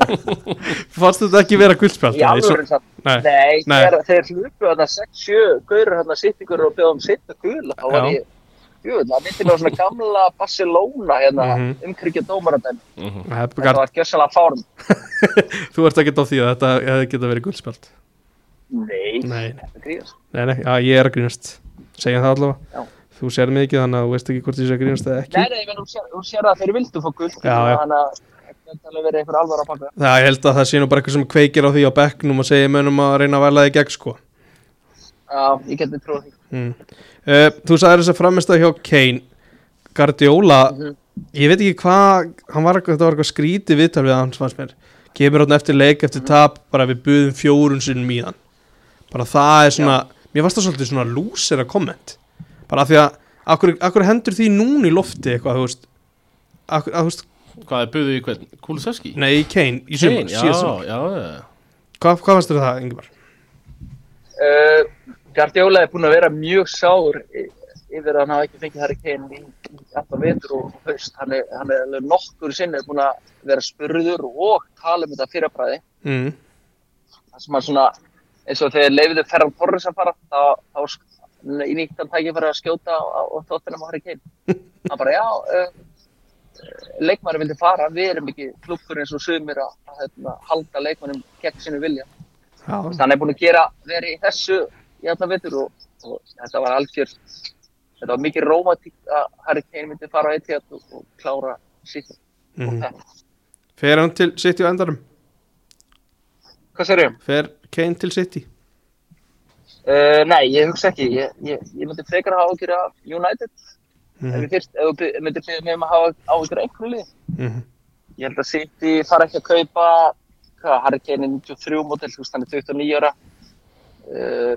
[laughs] Fannst þetta ekki vera guldspjald? í alvöru samt Nei, Nei, Nei. þegar þeir hlupu þarna 6-7 gaurur hérna sittingur og beðum setna gula þá var Já. ég Jú, það myndi mér á svona gamla Barcelona hérna, Mhm. umkryggja dómaradæmi. Mhm. Þetta Þetta var gjössalega fárn. [laughs] Þú ert ekki á því að þetta hefði geta verið guldspjald Nei, Nei, þetta gríðast. nei, nei, já, ég er að grínast Segja það allavega Já. Þú sér ekki þannig að þú veist ekki hvort ég sé að grínast eða ekki Nei, nei, menn, þú sér, þú sér að þeir vildu. Já, já. Þannig að alveg verið einhver alvar á baka. Það ég held að það sé nú bara eitthvað sem kveikir á því á bekknum og segir mönnum að reyna að væla því gegn sko Já, ég geti trúið því. mm. uh, Þú sagðir þess að framist hjá Kane Guardiola Mhm. Ég veit ekki hvað eitthvað- Þetta var eitthvað skrítið viðtal við hans fannst mér Kemur átna eftir leik, eftir tap bara við buðum fjórun sinnum í hann bara það er svona Mér varst það svolítið svona lúsera komment bara af því að Akkur, akkur hendur því núna í lofti eitthvað, þú veist akkur, að, þú veist, Hvað er buðið í hvern? Kulusevski? Nei, í Kane, í sumar, já, síðast sumar já, já Hvað, hvað fannst þér það, Ingemar? Uh, Guardiola er búin að vera mjög sár yfir að hann hafi ekki fengið Harry Kane í, í allar vetur og haust. Hann er, hann er alveg nokkur sinnir búin að vera spurður og tala um þetta fyrirbræði. mm. Það sem hann svona, eins og þegar leifiðu Ferran Torres að fara, þá, þá í nýttan tæki fyrir að skjóta á tóttunum á Harry Kane. Hann bara, já, uh, leikmæri vildi fara, við erum ekki klubkur eins og sumir að, að hérna, halda leikmænum gegn sinu vilja. Já, hann er búinn að gera verið í þessu í allan vetur og, og þetta var algjör þetta var mikið rómatík að Harry Kane myndi fara á Etihad og, og klára sitt mm. fer hann til City á endarum Hvað sér ég? fer Kane til City Uh, nei, ég hugsa ekki ég, ég, ég myndi frekar hafa ágjur af United ef, mm. fyrst, ef þú by- myndir byrja mig um að hafa af einhverju lið Mm. ég held að City fara ekki að kaupa hvað, Harry Kane er 93 mótel, hann er 29 ára uh,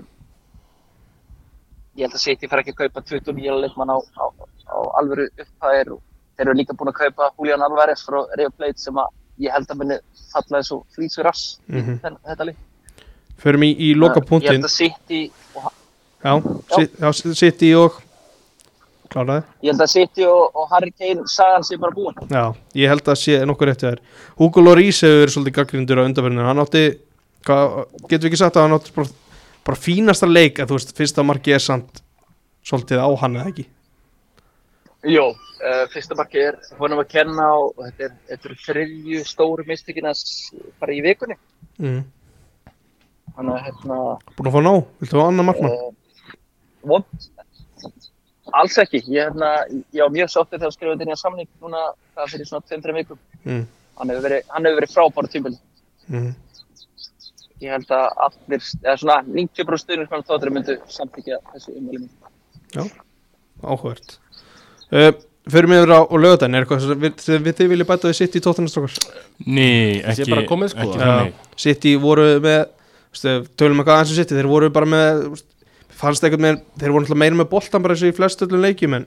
ég held að City fara ekki að kaupa 29 ára leikmann á, á, á alvöru upphæðir þeir eru líka búin að kaupa Julian Alvarez frá Real Plate sem að ég held að muni falla eins og flýtsur rass Mhm. mm þetta lið förum í, í loka ég held að City og, já, Ci- já, City og kláraði ég held að City og, og Harry Kane sagan sé bara búin. Já, ég held að sé nokkur rétt þér. Hugo Lloris hefur verið svolítið gaggrindur á undanferðinu hann átti, getur við ekki sagt að hann átti bara, bara fínasta leik að þú veist, fyrsta marki er samt svolítið á hann eða ekki? Jó, uh, fyrsta marki er honum að kenna og þetta er, þetta er þriðju stóru mistökin að fara í vikunni. Mm. Þannig að hérna Búin að fá nóg, viltu fá annar markmann? uh, vond alls ekki, ég, hérna, ég var mjög sáttur þegar skrifaði þetta í samning núna það fyrir svona 2-3 vikum Mm. hann hefur verið, hann hefur verið frábæra tímbili Mm. ég held að allir, eða svona 90% stuðnir frá tóttur myndu samtíkja þessu umvæli Áhugvert uh, Förum við yfir á, á lögadaginn, er eitthvað sem þið viljið bæta við City í tóttunastrókar? Ný, Sé ekki, bara komið, sko. ekki Já. þannig City voru með tölum eitthvað aðeins um City, þeir voru bara með veistu, fannst eitthvað með, þeir voru meira með boltan bara eins og í flest öllum leikjum en,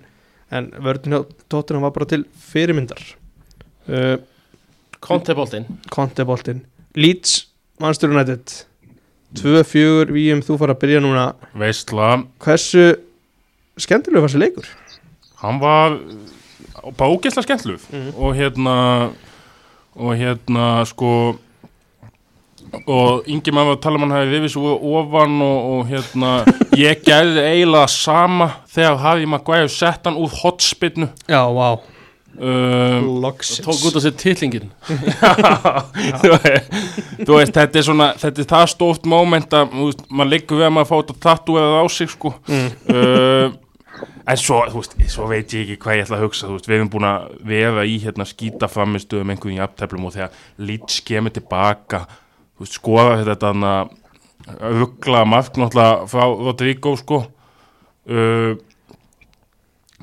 en vörðin hjá tóttunum var bara til fyrirmyndar. Uh, Konteboltinn Conte-boltin Leeds, Manchester United. 2-4 VM, þú fara að byrja núna. Veistla, hversu skemmtilega var þessi leikur? hann var bara ógeðslega skemmtluf Mhm. og hérna og hérna sko og yngi maður að tala um hann hafi vifið svo ofan og, og hérna ég gerði eiginlega sama þegar hafi maður gæði sett hann úr hotspinnu Já, vá. Um, Logsins Tók út á sér titlingin. [laughs] Þú veist, þú veist, þetta er svona þetta er það stórt moment að maður liggur við að maður fá þetta tattúið á sig sko. Mm. uh, en svo, þú veist, svo veit ég ekki hvað ég ætla að hugsa, þú veist, við erum búin að vera í hérna skýta framistöðum einhverjum í aftöflum og þegar Leeds kemur tilbaka þú veist, skoða þetta þarna ruggla mark náttúrulega frá Rodrigo sko. Uh,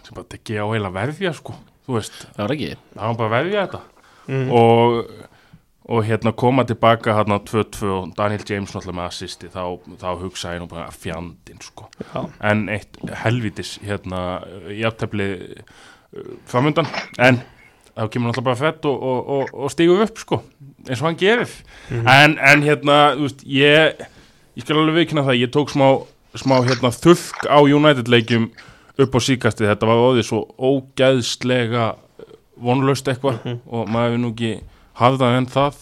sem bara tekja á heila verðja sko, þú veist. Það var ekki. Það var bara að verðja þetta. Mm. og, og hérna koma tilbaka hérna 2-2 og Daniel James náttúrulega með assisti þá, þá hugsa ég nú bara fjandinn sko. Já. en eitt helvitis hérna í aftefli framundan en þá kemur náttúrulega bara fett og, og, og, og stígur upp sko eins og hann gerir. En, en hérna þú veist ég ég skal alveg viðkynna það ég tók smá, smá hérna þurrk á United leikjum upp á síkasti þetta var óðið svo ógæðslega vonlaust eitthvað og maður hefur nú ekki hafðað enn það.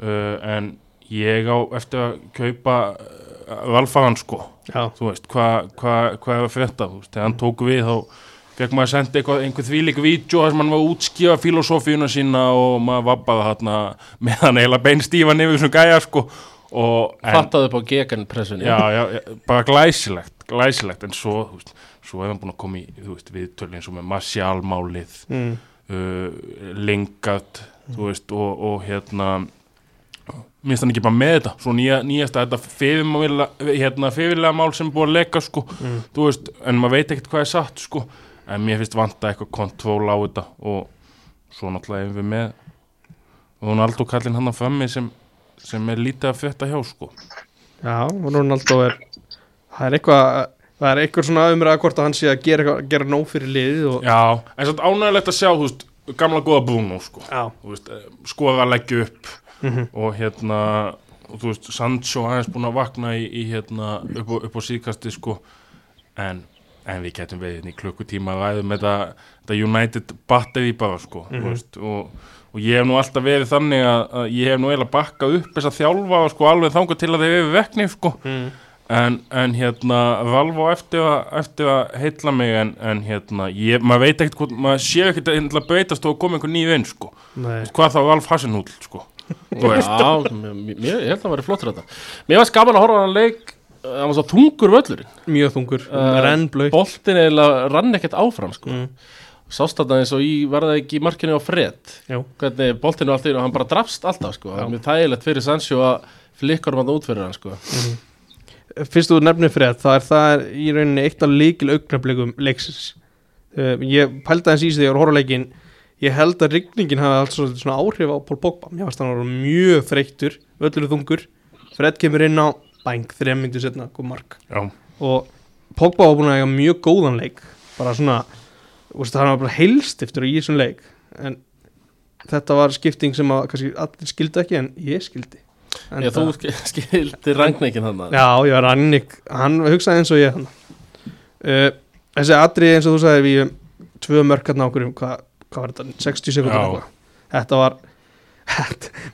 Uh, en ég á eftir að kaupa uh, valfaran sko. Já, þú veist, hvað hva, hva er að frétta þú veist, þegar hann tók við þá fekk maður að senda eitthvað, einhver þvílík vídeo þar sem hann var að útskýra filosófíuna sína og maður var bara þarna með hann eiginlega beinstífan yfir þessum gæja sko. Fattaði upp á geganpressunni já, já, já, bara glæsilegt glæsilegt, en svo, þú veist, svo er hann búin að koma í, þú veist, viðtölu eins og með Martial-málið mm. uh, Lingard þú veist, og, og hérna minnst hann ekki bara með þetta. Svo nýja, nýjasta þetta fyrirlega hérna, fyrirlega mál sem búið að leika sko, þú veist, en maður veit ekkert hvað er satt sko, en mér finnst vanta eitthvað kontról á þetta og svo náttúrulega erum við með og hún aldrei kallinn hann að frammi sem, sem er lítið að frétta hjá sko. Já, Ronaldo er það er eitthvað það er eitthvað svona umræða hvort að hann sé að gera, gera nóg fyrir liðið og Já, en svo ánægilegt að sjá, veist, gamla góða Bruno sko, veist, eh, skora að leggja upp Mhm. og hérna og veist, Sancho aðeins búin að vakna í, í hérna upp á, upp á síðkasti sko. En en við getum við inn í klukkutíma að ræðum þetta, þetta United battery bara sko þú veist, og, og ég hef nú alltaf verið þannig að, að ég hef nú eiginlega bakkað upp þess að þjálfa sko alveg þangað til að þeir eru vekni sko. Mm. en, en hérna Valvo eftir að, eftir að heilla mig en, en hérna ég, maður veit ekkert hvort, maður sé ekkert að breytast og koma einhver nýð inn sko. Nei, hvað þá Valf Hassenhúll sko Já, mér, mér, ég held að það væri flottur þetta. Mér var gaman að horfa á hann leik Það var svo þungur völlurinn mjög þungur, Uh, rennblöð Boltin eiginlega rann ekkert áfram sko. mm. Sást þetta eins og Var það ekki í markinu á Fred Jú. Hvernig boltinu allt í einu, Hann bara drafst alltaf sko. Það er mjög þægilegt fyrir Sancho að flikkar hann út fyrir hann sko. Fyrst þú nefnir fyrir það er það í rauninni eitt af líkil augnablikum leiksins uh, Ég pældi aðeins í ég var að horfa á leikinn Ég held að rigningin hafi allt svona, áhrif á Pól Pogba Mér varst hann að vera mjög þreyttur, öllur þungur Fred kemur inn á bæng, þrejum myndu setna, kom mark. Já, og Pogba var búin að eiga mjög góðan leik. Bara svona, þú veist, hann var bara heilst eftir í þessum leik. En þetta var skipting sem að kannski allir skildi ekki en ég skildi. En Ég, Þú sk- skildi rangnikin hann Já, ég var Rannik, hann hugsaði eins og ég hann. Uh, þessi atrið eins og þú sagði við tvö mörk hérna á okkur um hvað, hvað var þetta, 60 sekundur Já. eitthvað. Þetta var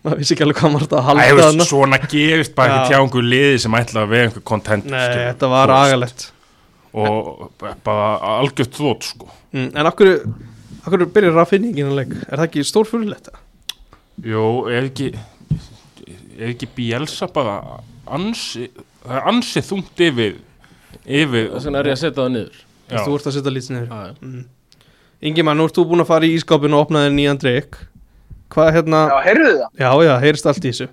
maður vissi ekki alveg hvað maður þetta að Æ, halda þú veist, svona gerist bara ekki tjá einhver liði sem ætla að vera einhver kontent Nei, þetta var agalegt. Og bara algjört þótt sko. Mm, En akkur, akkur byrjar Rafinni ekki innan leik? Er það ekki stór fyrirlegt? Jó, er ekki er ekki Bielsa bara ansi, það er ansi þungt yfir yfir Þess vegna er ég að setja það niður? Þú ert að setja lítið niður. Já, já. mm. Ingimann, nú ert þú búin að fara í ískápinu og opnaði nýjan drikk Hvað hérna, Já, heyrðu það? já já, heyrist allt í þessu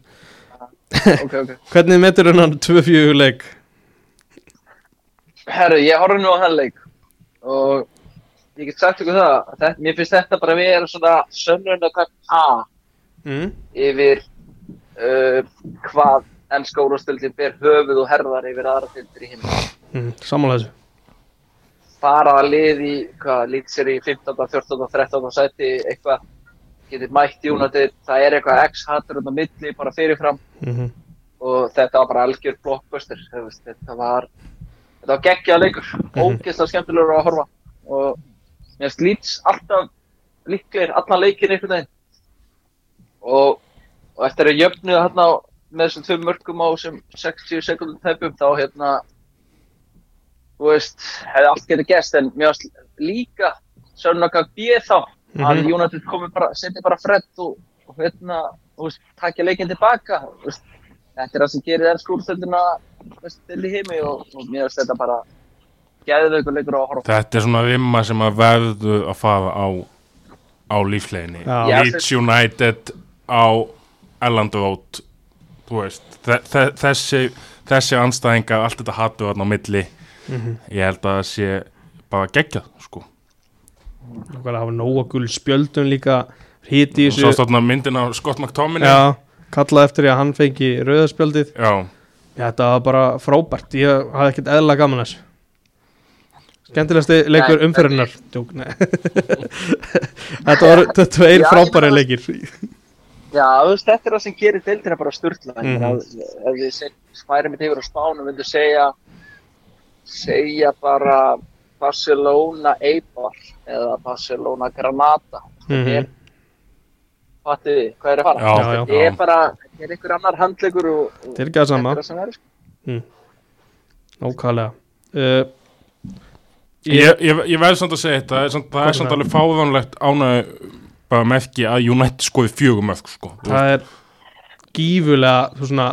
Ok, ok. [laughs] Hvernig metur hennan 2-4 leik? Herru, ég horfði nú á hann leik og ég get sagt ykkur það, að þetta, mér finnst þetta bara að vera svona sönnunarkvæmt A Mm. yfir uh, hvað ennska úrvastöldin ber höfuð og herðar yfir aðra dildir í hinn. Mm. Samanlega þessu Bara að lið í, hvað, lít sér í 15, 14, 13 sæti eitthvað getur mætt í únatið, það er eitthvað x-hattur á milli bara fyrirfram. Mm og þetta var bara algjör blockbuster þetta var þetta var geggjað leikur, ógeðslega skemmtilegur að horfa. Og mér slíts alltaf líklegir allan leikin einhvern veginn. Og, og eftir að jöfnu hérna með þessum tvö mörgum á þessum 60 sekundum tæpum þá hérna þú veist, hefði allt getið gæst en mér varst líka sörnaka B þá að Mhm. United komi bara, seti bara fredd og, og hérna, þú veist, takja leikin tilbaka þú veist, þetta er það sem gerir enn skúrstöldina til í heimi og, og mér finnst þetta bara geðveikur leikur á að horfa þetta er svona rimma sem að verðu að fara á á. Já, Leeds United á Elland Road þú veist þe þe þessi, þessi anstæðingar allt þetta hattu þarna á milli Mhm. ég held að það sé bara geggjað sko Það hafa nóga gul spjöldum líka Híti í og svo þessu stóðna myndin á Scott McTominay. Já, kallaði eftir því að hann fengi rauðaspjöldið Já. Já, þetta var bara frábært. Ég hafði ekkert eðla gaman þessu. Skemmtilegasti leikur nei Þetta var [laughs] þetta var einn Já, frábæri leikir. Já, þú veist, þetta er það sem gerir deildina bara sturla mm. -hmm. ef við spærum mitt yfir á spánu myndu segja segja bara Barcelona Eibar eða Barcelona Granada. Þetta er fattu þið, hvað er að fara? Já, Já, er bara, þetta er einhver annar handleikur og, og Þetta er ekki það sama. Er það er sko. Nákvæmlega. Uh, Ég, ég, ég verð samt að segja þetta það er samt, það er samt er það? alveg fáðanlegt ánæg bara merki að United skoði fjögum mörg sko. Það er gífulega þú svona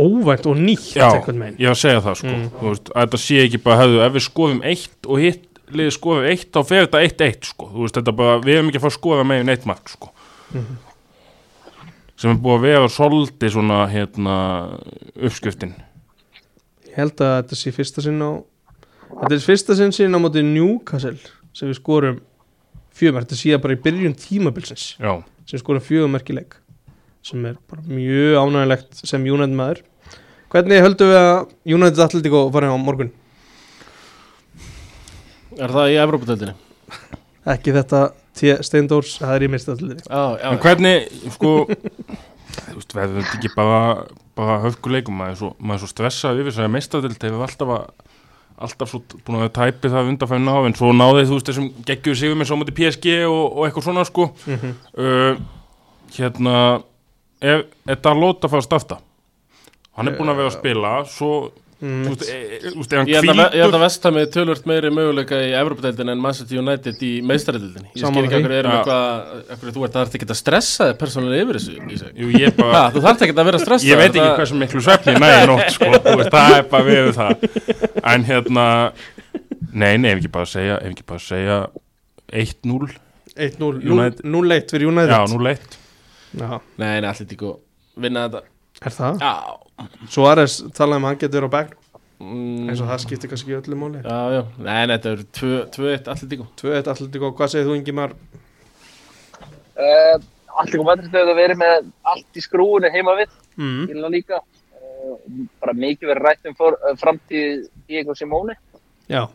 óvænt og nýtt Já, ég var að segja það sko. Mm. Þú veist, að þetta sé ekki bara hefðu, ef við skoðum eitt og hitt liðið skoðum eitt þá fer þetta eitt eitt sko. Þú veist, þetta bara, við hefum ekki að fara að skoða megin eitt mark sko. Mhm. sem er búið að vera svolítið svona hérna, uppskriftin Ég held að þetta sé fyrsta sinn á Þetta er fyrsta sinn sinn á móti Newcastle sem við skorum fjögumverk, þetta sé bara í byrjun tímabilsins Já, sem skorum fjögumverkileik sem er bara mjög ánægilegt sem United maður Hvernig höldum við að United Atletico farið á morgun? Er það í Evrópadeildinni? Ekki þetta T. Steindórs, það er í mist Atletico Já, já, en hvernig sko þú veist, verður þetta ekki bara bara höfkuleikum, maður er svo, maður er svo stressað yfir þess að meistadild hefur alltaf að alltaf svo búin að tæpið það undanfæðin á en svo náði þú veist þessum geggjur sigur með svo mútið PSG og, og eitthvað svona sko Mhm. uh, hérna ef þetta lóta fást afta hann er búin að vera að spila svo Mm, þú veist, e, e, ef hann Ég held að, ég held að Vesthami tölvört meiri möguleika í Evropadeildin en Manchester United í meistaradeildinni. Ég skil ekki okkur erum eitthvað okkur þú ert að ekki að stressa þig persónulega yfir þessu. Jú, ég bara Ha, Þú þarft ekki að vera [laughs] stressað ég veit ekki það- hversu miklu svefni ég næði nótt sko, það er bara við það. En hérna nei, nei, ef ekki bara að segja ef ekki bara að segja 1-0 1-0 United. 0-1 fyrir United. Já, 0-1 Já, Nei, nei, allir tíku vinna þetta er það? Já Suárez talaði um að hann getur á back mm, eins og það skiptir kannski ekki öllu máli Já, já, nei, nei, þetta eru 2-1 allir tíku 2-1 Atletico, hvað segir þú Ingimar? Uh, allir kom Madrid hefur verið með allt í skrúinu heima við, Mm. Gilna líka. Uh, bara mikið verið rætt um uh, framtíð Diego Simone. Já,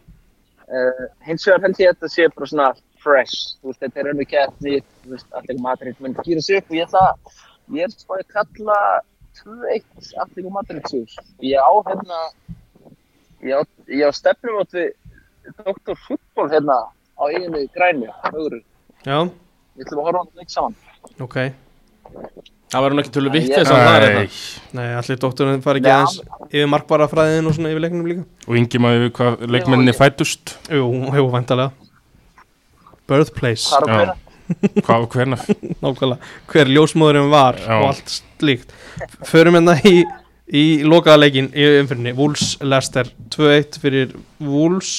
Uh, hins vegar held ég að þetta sé bara svona fresh. Þú veist, þetta er önnu keppni, þú veist, allir Madrid mun gýra sig upp og ég ætla, ég er spáði að kalla 2-1 allir Madrid sigur. Ég á hérna, ég á, á stefnum átt við Dr. Fútból hérna á eiginu grænu, öðru. já, Við ætlum að horfa hann leik saman. ok Það var hún ekki tölu vitt þess að það er Nei. þetta Nei, allir dótturinn fari ekki aðeins yfir markbara fræðin og svona yfir leiknum líka og yngi maður við hvað leikmenninni fætust Jú, jú, væntalega Birthplace, Þar og Já. Hvað og hverna nákvæmlega. Hver ljósmóðurinn var Já. og allt slíkt. Förum hérna í, í lokaða leikin í umfyrinni Wolves Leicester 2-1 fyrir Wolves.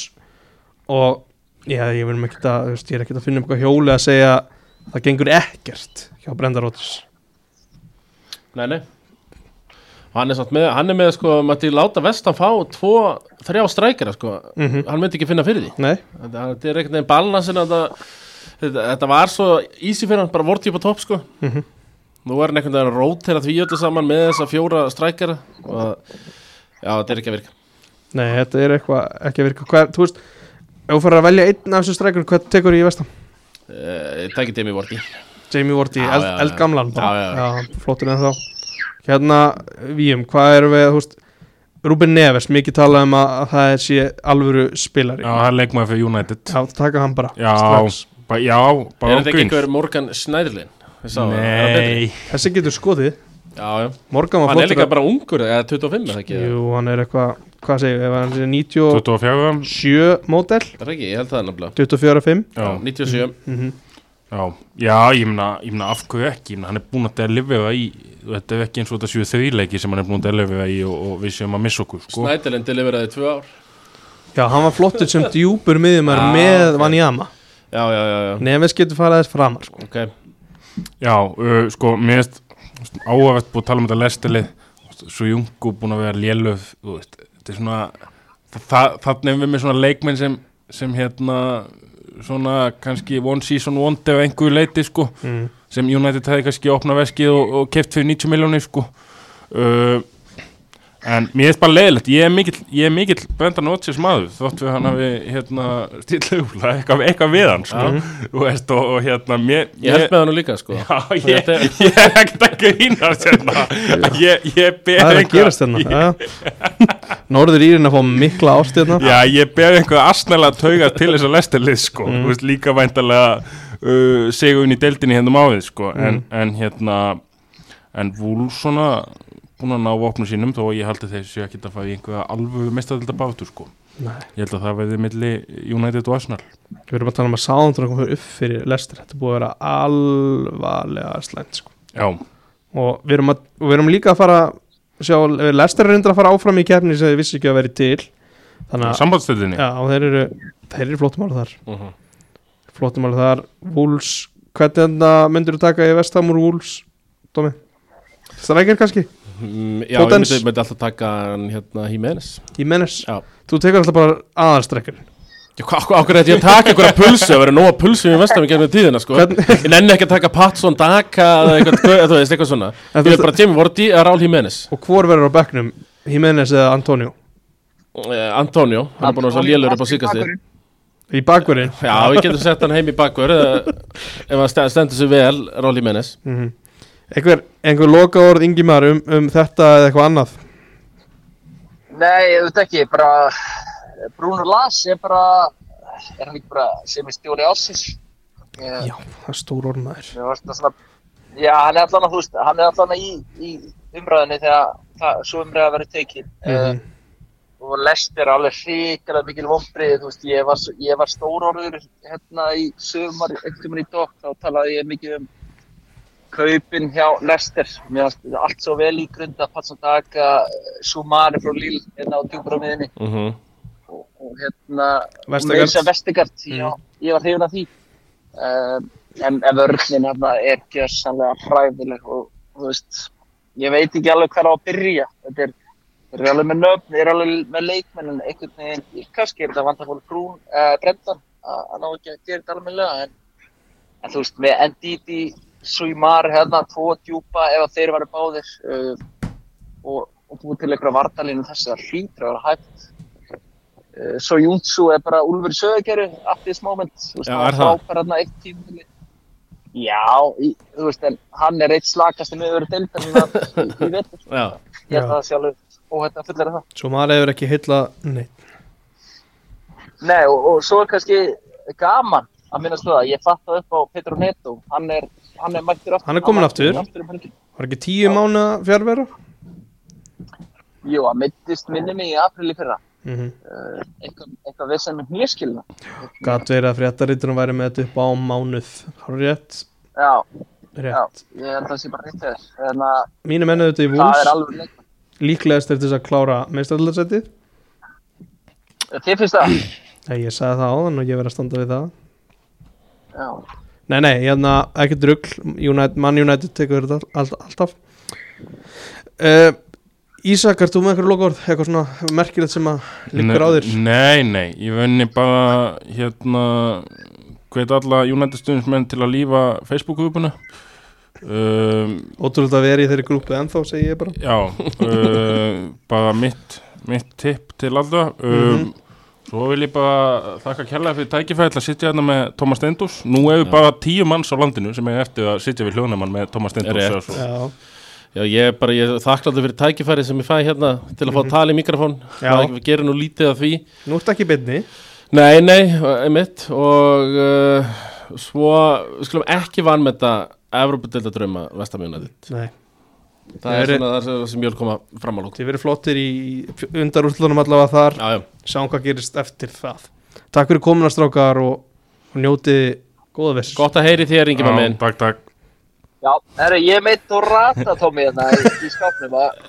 Og já, ég verðum ekkert að, veist, ég er ekkert að finna um eitthvað hjóli að segja það gengur ekkert hjá Brenda Rodgers. Nei, nei. Hann er, með, hann er með sko, mætti láta vestan fá tvo, þrjá strækjara sko. Mhm. Hann myndi ekki finna fyrir því. Nei, Þetta, þetta er einhvern veginn balansin þetta, þetta, þetta var svo easy fyrir hann, bara vorti upp á topp sko. Mhm. Nú er hann einhvern veginn að rótera því öllu saman með þessa fjóra strækjara og já, þetta er ekki að virka nei, þetta er eitthvað ekki að virka Hvað, þú veist, ef þú fyrir að velja einn af þessum strækjum, hvað tekur í vestam? Það ekki demi vorti Jamie Wardy, Já, eld, eldgamlan bara. Já, já, já, flottur en þá hérna, Víum, hvað erum við þú veist, Ruben Neves, mikið talað um að, að það er sé alvöru spilari já, það er leikmaður fyrir United Já, taka hann bara já, strax. Ba, já Er bara þetta ekki einhver Morgan er betri? nei, Þessi getur skoðið Já, já. Morgan var Hann er flottur líka bara ungur, eða 25 eða ekki Jú, hann er eitthvað, hvað segir við, ef hann er 97 24 mótel Það er ekki, ég held það nefnilega. 24-5 já, 97 mm já, já, ég meina, ég meina af hverju ekki, hann er búin að delivera í þetta er ekki eins og þetta séu þrýleiki sem hann er búin að delivera í og, og við séum að missa okkur sko. Schneiderlin deliveraði tvö ár. Já, hann var flottur sem djúpur miðjumar með. Vanjama Já, já, já, já Neves getur farað þess framar sko. Ok, Já, uh, sko, mér finnst áhægt búið að tala um þetta lestilið svo Jungu búin að vera lélöf þetta er svona það, þannig er við með svona leikmenn sem, sem hérna svona kannski one season wonder á einhverju leiti sko, mm. sem United hefði kannski opnað veskið og, og keft fyrir 90 miljónir sko uh, en mér finnst bara leiðilegt. Ég er mikill, ég er mikill Brendan Rodgers maður þótt við hann hafi hérna stillega eitthvað, eitthvað við hann sko, þú veist, og, og hérna mér, ég held með hann líka sko. Já, ég, er- [laughs] ég er ekkert að grínast hérna. Ég, ég ber Það er að gerast hérna. [laughs] Já. Norður Írin að fá mikla ást hérna. Já, ég ber einhver asnælega tauga til þess að lestilið sko. Mm. Þú veist, líka væntalega uh, segun í deildinni hérna máðið sko. En, en hérna En Vúl svona búin að ná vopnum sínum þó að ég haldi þessu ekki að í einhverja alvöru mestadölda bátur sko Nei. Ég held að það verði milli United og Arsenal Við erum að tala um að Southampton kom upp fyrir Lester Þetta búið að vera alvarlega slæmt sko. Já, og við erum, að, og við erum líka að fara sjá, Lester er reyndir að fara áfram í keppni sem þið vissi ekki að veri til sambandsstöðinni já, og þeir eru, eru flottumáli þar uh -huh. flottumáli þar, Wolves hvernig myndir þú taka í Vestham úr Wolves Dómi? Strækir kannski? Mm, Já, ég Potens. myndi, myndi alltaf taka hann hérna Jimenez Jimenez? Já. Þú tekur alltaf bara aðalstrækir Ákveð þetta ég að taka einhverja pulsu? Að vera nóga pulsu í vestam í gegnum tíðina sko. Hvern- Ég nenni ekki að taka Patson Daka eða eitthvað, þú veist, eitthvað svona. En Ég þú- vil bara Jamie Vorti eða Raúl Jimenez og hvor verður á bekknum? Jimenez eða Antonio? eh, Antonio, hann er búin að vera svo lélur upp á síkastir Í bakverðin? Já, við getum sett hann heim í bakkur eða, ef hann stend- stendur sig vel, Raúl Jimenez Mm einhver, einhver loka orð Ingimar um, um þetta eða eitthvað annað Nei, ég veit ekki, bara Bruno Lars er bara, er hann ekki bara sem er stjóri ásins? Ég, Já, það er stór það svona, já, hann er allan að, veist, hann er allan í, í umræðinni þegar það, svo umræða verið tekin. Mhm. og Lester er alveg hrikalega mikil vombrið, þú veist, ég var, var stórorður hérna í sömar, einhvern veginn í dokk, þá talaði ég mikið um kaupin hjá Lester, mér fannst allt svo vel í grunda, Patsandaka, Sumari frá Lille, hérna á djúpar á miðinni Mhm. og, og hérna, Vestegard, já, ég var hrifin af því. Um, en, en vörninn hérna er gjörsanlega hræðileg og þú veist, ég veit ekki alveg hvað á að byrja. Þetta er, þeir eru alveg með nöfn, þeir eru alveg með leikmenn en einhvern veginn, kannski er þetta vandafóli Brún, uh, Brendan, að að ná ekki að gera þetta alveg en, en þú veist, með Ndidi, Suimar, hérna, tvo djúpa ef að þeir varu báðir uh, og, og búið til einhverja vardalínu þessi að hlýtra að vera hægt. Uh, svo Júntsu er bara Úlfur Söðageru at this moment, þú veist, Já, er það? tímabili. Já, í, þú veist, en hann er eitt slakasti miður deildarinnar [laughs] í, í vetur, Já, ég að það sé alveg óhætt að fullera það. Svo maður hefur ekki heilla Nei, Nei, og, og svo er kannski gaman að minnast það, ég fatt það upp á Petro Neto, hann er, hann er mættur aftur. Hann er kominn aftur. aftur um helgina. var ekki tíu mánu fjárvera? Jú, hann mittist minni mig í april í fyrra, Mm -hmm. uh, eitthvað, eitthvað vissan með hnýskilna. Gat verið að fréttarítunum væri með þetta upp á mánuð Har rétt, Já, já, rétt ég held að það sé bara rétt að Mínu mennu þetta í er leikmann. Líklegast er þess að klára meistarallarsettið Þið finnst það? Nei, ég sagði það áðan og ég verið að standa við það Já. Nei, nei, hérna, rugl. United, Man United tekur þetta all, alltaf. Uh, Ísak, ert þú með eitthvað lokaord? Eitthvað svona merkilegt sem að liggur á þér? Nei, nei, ég venni bara hérna hvet alla United stuðnismenn til að lífa Facebook-grupuna um, Ótrúlega að vera í þeirri grúpu ennþá, segi ég bara. Já, uh, bara mitt, mitt tipp til allra um, Svo vil ég bara þakka kærlega fyrir tækifæði til að sitja hérna með Tómas Steindós Nú hefur bara tíu manns á landinu sem er eftir að sitja við hljóðnumann með Tómas svo. Já, Já, ég er bara, ég er þakkláttur fyrir tækifæri sem ég fæ hérna til að fá að tala í mikrofón. Já. Það gerir nú lítið af því. Nú ertu ekki beinni. Nei, nei, einmitt. Og uh, svo, við skulum ekki vanmeta Evropadelda drauma Vestamjónadit Nei, Það er svona það sem ég vil koma fram á lók þið verið flottir í undarúrslunum allavega þar. Já, já, Sjáum hvað gerist eftir það. Takk fyrir komuna strákar og, og njótið góða viss gott að heyri þér, Já, minn. Takk, takk. Já, herri, ég meit Dorata Tómi hérna í, í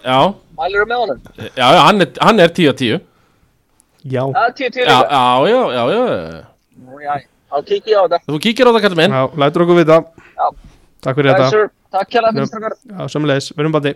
Já, mælur með honum. já, já, hann er, hann er 10 af 10 Já, Það er tíu tíu Já, líka. já, já, já, já. Nú, Já, ég á þetta. Þú kíkir á það, kallum minn. Já lætur okkur vita. Já. Takk fyrir þetta Takk kjærlega Já. fyrir strákar. Já, sömulegis, við erum bara